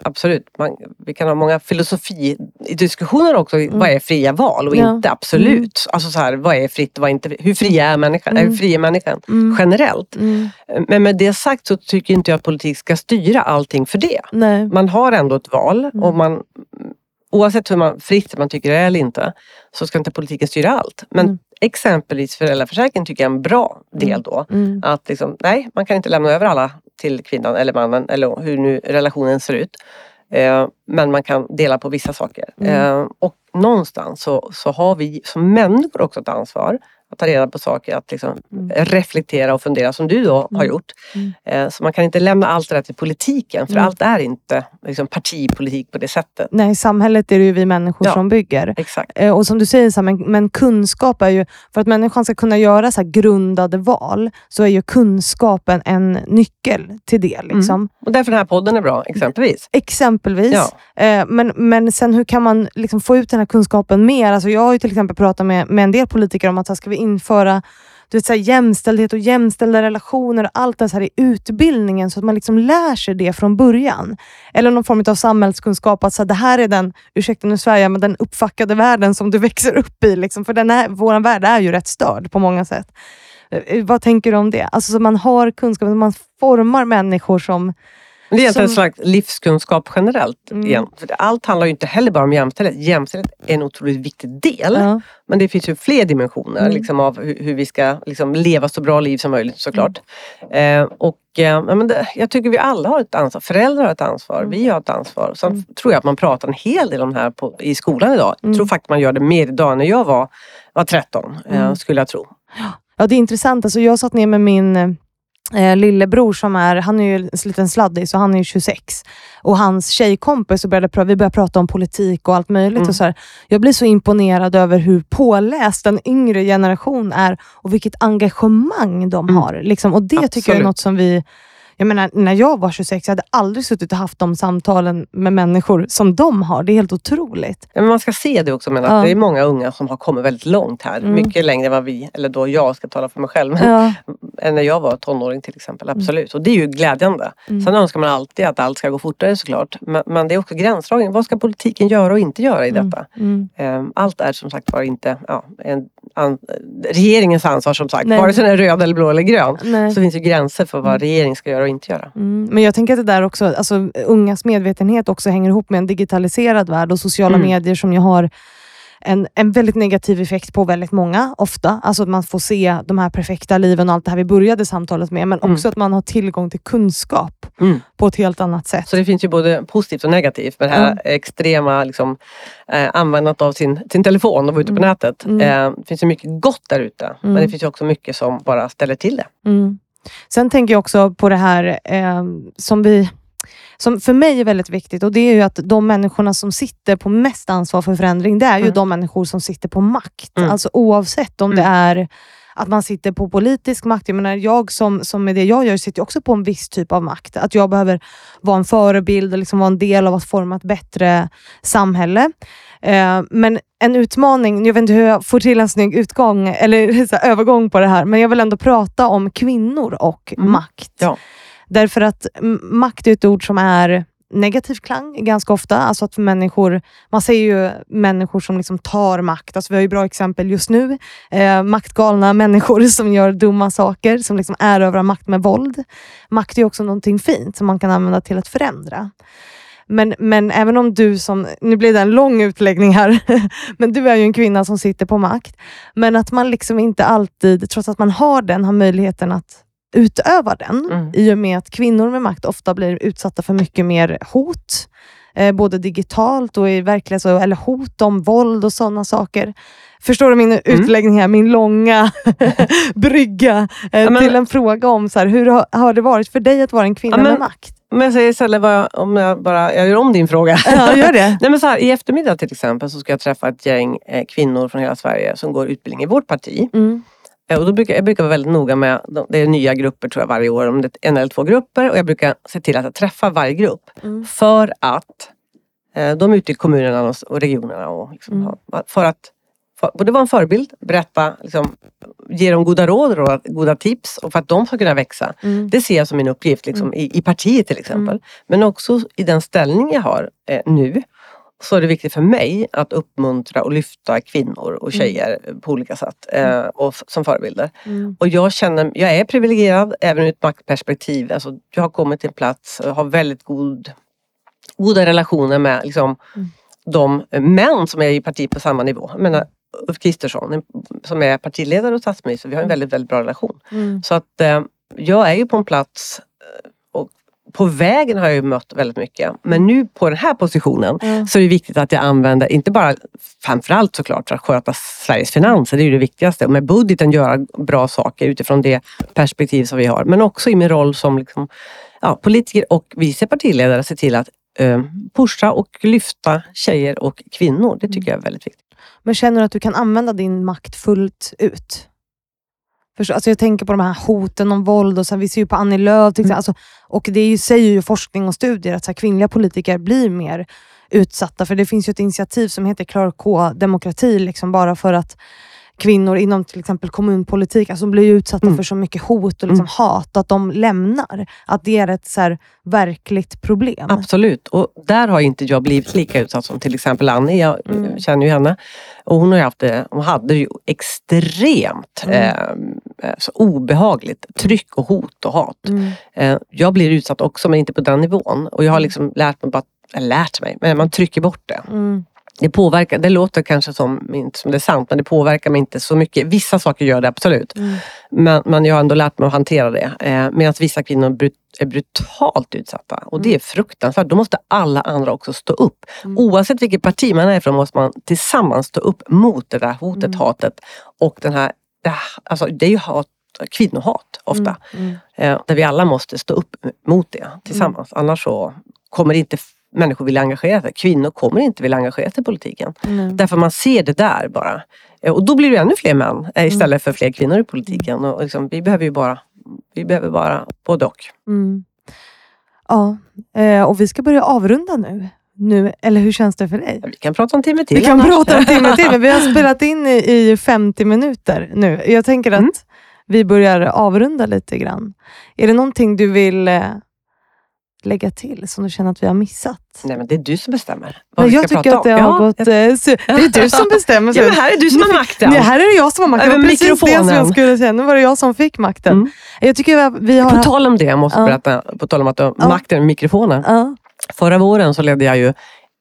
absolut. Man, vi kan ha många filosofidiskussioner också. Vad är fria val och Mm. Ja. inte? Absolut. Alltså så här, vad är fritt och vad är inte? Hur fri är människan? Mm. Hur fri är människan Mm. generellt? Mm, Men med det sagt så tycker inte jag att politik ska styra allting för det. nej. Man har ändå ett val Mm. och man, oavsett hur man, fritt man tycker det är eller inte, så ska inte politiken styra allt. Men Mm. exempelvis föräldraförsäkringen tycker jag är en bra del då. Mm. Att liksom, nej, man kan inte lämna över alla till kvinnan eller mannen eller hur nu relationen ser ut. Eh, men man kan dela på vissa saker. Mm. Eh, och någonstans så, så har vi som människor också ett ansvar att ta reda på saker, att liksom Mm. reflektera och fundera som du då har Mm. gjort. Mm. Eh, så man kan inte lämna allt det där till politiken för Mm. allt är inte liksom, partipolitik på det sättet. Nej, i samhället är det ju vi människor Ja. som bygger. Exakt. Eh, Och som du säger, så men, men kunskap är ju, för att människan ska kunna göra så här grundade val, så är ju kunskapen en nyckel till det. Liksom. Och därför den här podden är bra, exempelvis. Exempelvis. Ja. Eh, men, men sen hur kan man liksom få ut den här kunskapen mer? Alltså jag har ju till exempel pratat med, med en del politiker om att här, ska vi införa du vet, så här, jämställdhet och jämställda relationer och allt det här i utbildningen så att man liksom lär sig det från början. Eller någon form av samhällskunskap att så här, det här är den, ursäkta nu svär jag, men den uppfackade världen som du växer upp i. Liksom, för den vår värld är ju rätt störd på många sätt. Eh, eh, vad tänker du om det? Alltså så man har kunskap, man formar människor som... Men det är egentligen Som- en slags livskunskap generellt. Mm. Igen. För allt handlar ju inte heller bara om jämställdhet. Jämställdhet är en otroligt viktig del. Ja. Men det finns ju fler dimensioner Mm. liksom, av hur, hur vi ska liksom, leva så bra liv som möjligt såklart. Eh, och, eh, men det, jag tycker vi alla har ett ansvar. Föräldrar har ett ansvar. Mm. Vi har ett ansvar. Sen Mm. tror jag att man pratar en hel del om det här på, i skolan idag. Mm. Jag tror faktiskt man gör det mer idag. När jag var, var 13 eh, Mm. skulle jag tro. Ja, det är intressant. Alltså, jag satt ner med min eh, lillebror, som är, han är ju en liten sladdis och han är ju 26. Och hans tjejkompis, och började, vi började prata om politik och allt möjligt. Mm. Och så här. Jag blir så imponerad över hur påläst den yngre generation är och vilket engagemang de Mm. har. Liksom. Och Det tycker jag är Absolut. något som vi jag menar, när jag var 26, jag hade aldrig suttit och haft de samtalen med människor som de har. Det är helt otroligt. Men man ska se det också. Men att Ja. Det är många unga som har kommit väldigt långt här. Mm. Mycket längre än vad vi, eller då jag ska tala för mig själv. Men Ja. än när jag var tonåring till exempel. Absolut. Och det är ju glädjande. Mm. Sen önskar man alltid att allt ska gå fortare såklart. Men, men det är också gränsdragning. Vad ska politiken göra och inte göra i Mm. detta? Mm. Ehm, Allt är som sagt var inte ja, en, an, regeringens ansvar som sagt. Nej. Vare sig den är röd eller blå eller grön. Nej. Så finns det gränser för vad Mm. regeringen ska göra inte göra. Mm, men jag tänker att det där också, alltså, ungas medvetenhet också hänger ihop med en digitaliserad värld och sociala Mm. medier som ju har en, en väldigt negativ effekt på väldigt många, ofta. Alltså att man får se de här perfekta liven och allt det här vi började samtalet med, men Mm. också att man har tillgång till kunskap Mm. på ett helt annat sätt. Så det finns ju både positivt och negativt med det här extrema liksom, eh, användandet av sin, sin telefon och vara ute på Mm. nätet. Mm. Eh, det finns ju mycket gott där ute. Men Mm. det finns ju också mycket som bara ställer till det. Sen tänker jag också på det här eh, som vi som för mig är väldigt viktigt och det är ju att de människorna som sitter på mest ansvar för förändring, det är ju Mm. de människor som sitter på makt. Mm. Alltså oavsett om det Mm. är att man sitter på politisk makt. Jag menar, jag som, som med det jag gör sitter också på en viss typ av makt. Att jag behöver vara en förebild och liksom vara en del av att forma ett bättre samhälle. Eh, men en utmaning, jag vet inte hur jag får till en snygg utgång eller [laughs] så här, övergång på det här, men jag vill ändå prata om kvinnor och Mm. makt. Ja. Därför att makt är ett ord som är negativ klang ganska ofta. Alltså att människor, man ser ju människor som liksom tar makt. Alltså vi har ju bra exempel just nu. Eh, maktgalna [laughs] människor som gör dumma saker, som liksom erövrar makt med våld. Makt är också någonting fint som man kan använda till att förändra. Men, men även om du som, nu blir det en lång utläggning här, [laughs] men du är ju en kvinna som sitter på makt. Men att man liksom inte alltid, trots att man har den, har möjligheten att utöva den. Mm. I och med att kvinnor med makt ofta blir utsatta för mycket mer hot. Eh, både digitalt och i verklighet, så- eller hot om våld och sådana saker. Förstår du min utläggning här? Min långa [laughs] brygga eh, Ja, men- till en fråga om så här, hur har, har det varit för dig att vara en kvinna Ja, men- med makt? Men jag säger istället, jag, om jag bara jag gör om din fråga. Ja, gör det. [laughs] Nej, men så här, I eftermiddag till exempel så ska jag träffa ett gäng eh, kvinnor från hela Sverige som går utbildning i vårt parti. Mm. Eh, Och då brukar, jag brukar vara väldigt noga med, de- det är nya grupper tror jag varje år, om det är en eller två grupper. Och jag brukar se till att jag träffar varje grupp. Mm. För att eh, de är ute i kommunerna och, och regionerna. Och liksom, Mm. ha- för att för, både vara en förebild, berätta, liksom, ge dem goda råd, råda, goda tips och för att de ska kunna växa. Mm. Det ser jag som min uppgift liksom, i, i partiet till exempel. Men också i den ställning jag har eh, nu så är det viktigt för mig att uppmuntra och lyfta kvinnor och tjejer på olika sätt eh, och f- som förebilder. Mm. Och jag känner, jag är privilegierad även ur ett maktperspektiv. Alltså, jag har kommit till en plats och har väldigt god, goda relationer med liksom, Mm. de män som är i partiet på samma nivå. Jag menar, Ulf Kristersson som är partiledare och statsminister, vi har en väldigt, väldigt bra relation. Mm. Så att eh, jag är ju på en plats och på vägen har jag ju mött väldigt mycket. Men nu på den här positionen Ja. så är det viktigt att jag använder, inte bara framförallt såklart för att sköta Sveriges finanser, det är ju det viktigaste. Och med budgeten göra bra saker utifrån det perspektiv som vi har. Men också i min roll som liksom, ja, politiker och vice partiledare se till att eh, pusha och lyfta tjejer och kvinnor. Det tycker jag är väldigt viktigt. Men känner du att du kan använda din makt fullt ut? Förstå, alltså jag tänker på de här hoten om våld. Och så här, vi ser ju på Annie Lööf. Exempel. Alltså, och det ju, säger ju forskning och studier att så här, kvinnliga politiker blir mer utsatta. För det finns ju ett initiativ som heter Klar K-demokrati. Liksom, bara för att kvinnor inom till exempel kommunpolitik alltså, blir utsatta Mm. för så mycket hot och liksom, hat att de lämnar. Att det är ett så här, verkligt problem. Absolut. Och där har inte jag blivit lika utsatt som till exempel Annie. Jag Mm. känner ju henne. Och hon, har haft det, hon hade ju extremt Mm. eh, eh, så obehagligt tryck och hot och hat. Mm. Eh, jag blir utsatt också men inte på den nivån. Och jag har liksom lärt mig, bara, lärt mig, men man trycker bort det. Mm. Det påverkar, det låter kanske som, inte som det är sant, men det påverkar mig inte så mycket. Vissa saker gör det absolut. Mm. Men, men jag har ändå lärt mig att hantera det. Eh, Medan vissa kvinnor brut, är brutalt utsatta. Och det är fruktansvärt. Då måste alla andra också stå upp. Mm. Oavsett vilket parti man är ifrån måste man tillsammans stå upp mot det där hotet, Mm. hatet. Och den här, det, här- alltså, det är ju hat, kvinnohat ofta. Mm. Eh, där vi alla måste stå upp mot det tillsammans. Annars så kommer inte f- människor vilja engagera sig. Kvinnor kommer inte vilja engagera sig i politiken. Mm. Därför man ser det där bara. Eh, Och då blir det ännu fler män eh, istället för fler kvinnor i politiken. Och liksom, vi behöver ju bara, vi behöver bara både och. Mm. Ja, eh, och vi ska börja avrunda nu. nu. Eller hur känns det för dig? Vi kan prata en timme till. Vi kan annars. prata en timme till, men vi har [laughs] spelat in i, i 50 minuter nu. Jag tänker att Mm. vi börjar avrunda lite grann. Är det någonting du vill lägga till som du känner att vi har missat? Nej men det är du som bestämmer. vad Men vi jag ska tycker prata att det om. har Ja, gått... Eh, det är du som bestämmer. [laughs] Ja men här är du som har makten. Nej, här är det jag som har makten. Över precis det som jag mikrofonen. skulle säga. Nu var det jag som fick makten. Mm. Jag tycker att vi har... På tal om det, jag måste Ja. berätta, på tal om att Ja. makten med mikrofonen. Ja. Förra våren så ledde jag ju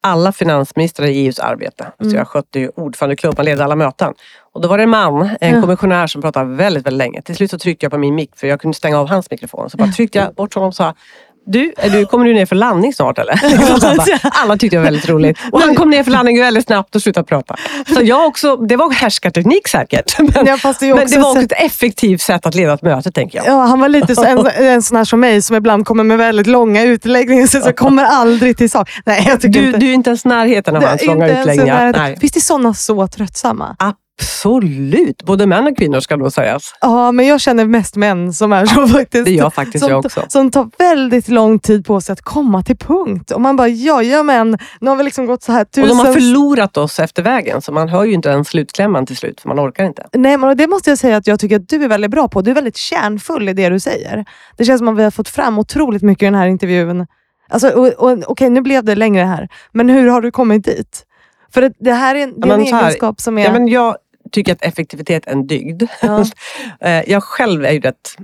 alla finansministrar i EUs arbete. Mm. Så jag skötte ju ordförandeklubban, ledde alla möten. Och då var det en man, en kommissionär som pratade väldigt, väldigt länge. Till slut så tryckte jag på min mick för jag kunde stänga av hans mikrofon. Så bara tryckte jag bort honom och sa du, du, kommer du ner för landning snart eller? [laughs] Bara, [laughs] Alla tyckte det var väldigt roligt. Och han kom ner för landning väldigt snabbt och slutade prata. Så jag också, det var härskarteknik säkert. [laughs] Men, Ja, det men det var också så- ett effektivt sätt att leda ett möte tänker jag. Ja, han var lite så, en, en sån här som mig som ibland kommer med väldigt långa utläggningar så jag kommer aldrig till sak. Nej, jag tycker Du, inte. du är inte ens närheten av Det hans långa utläggningar. Visst är sådana så tröttsamma? Absolut, både män och kvinnor ska nog sägas. Ja, men jag känner mest män som är så faktiskt. Det gör faktiskt som, jag också. Som tar väldigt lång tid på sig att komma till punkt. Och man bara, ja, ja men, nu har vi liksom gått så här Och tusen... de har förlorat oss efter vägen, så man hör ju inte den slutklämman till slut, för man orkar inte. Nej, men det måste jag säga att jag tycker att du är väldigt bra på. Du är väldigt kärnfull i det du säger. Det känns som att vi har fått fram otroligt mycket i den här intervjun. Alltså, och, och, okej, nu blev det längre här, men hur har du kommit dit? För det, här är en, det är Ja, en här- egenskap som är... Ja, men jag tycker att effektivitet är en dygd. Ja. [laughs] Eh, jag själv är ju rätt...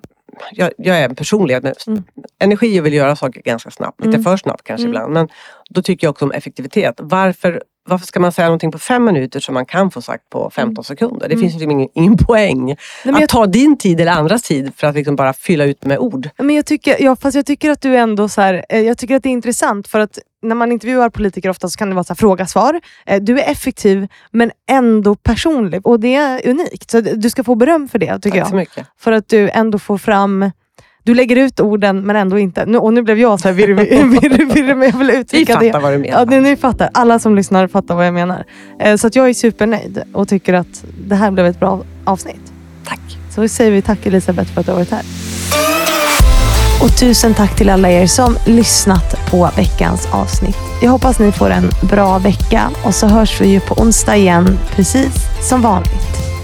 Jag, jag är en personlighet. med Mm. Energi och vill göra saker ganska snabbt. Lite Mm. för snabbt kanske Mm. ibland. Men då tycker jag också om effektivitet. Varför, varför ska man säga någonting på fem minuter som man kan få sagt på 15 sekunder? Det Mm. finns liksom ingen, ingen [laughs] poäng. Nej, att jag, ta din tid eller andras tid för att liksom bara fylla ut med ord. men jag, tycker, ja, fast jag tycker att du ändå så här, eh, jag tycker att det är intressant för att när man intervjuar politiker ofta så kan det vara så fråga-svar. Eh, Du är effektiv men ändå personlig och det är unikt. Så du ska få beröm för det tycker Tack så jag. mycket. För att du ändå får fram du lägger ut orden men ändå inte. Nu, och nu blev jag så virrig, virrig, virrig, men jag vill uttrycka det. Vi fattar det. vad du menar. Ja, det, ni fattar. Alla som lyssnar fattar vad jag menar. Eh, så att jag är supernöjd och tycker att det här blev ett bra avsnitt. Tack. Så säger vi tack Elisabeth för att du har varit här. Och tusen tack till alla er som lyssnat på veckans avsnitt. Jag hoppas ni får en bra vecka och så hörs vi ju på onsdag igen, precis som vanligt.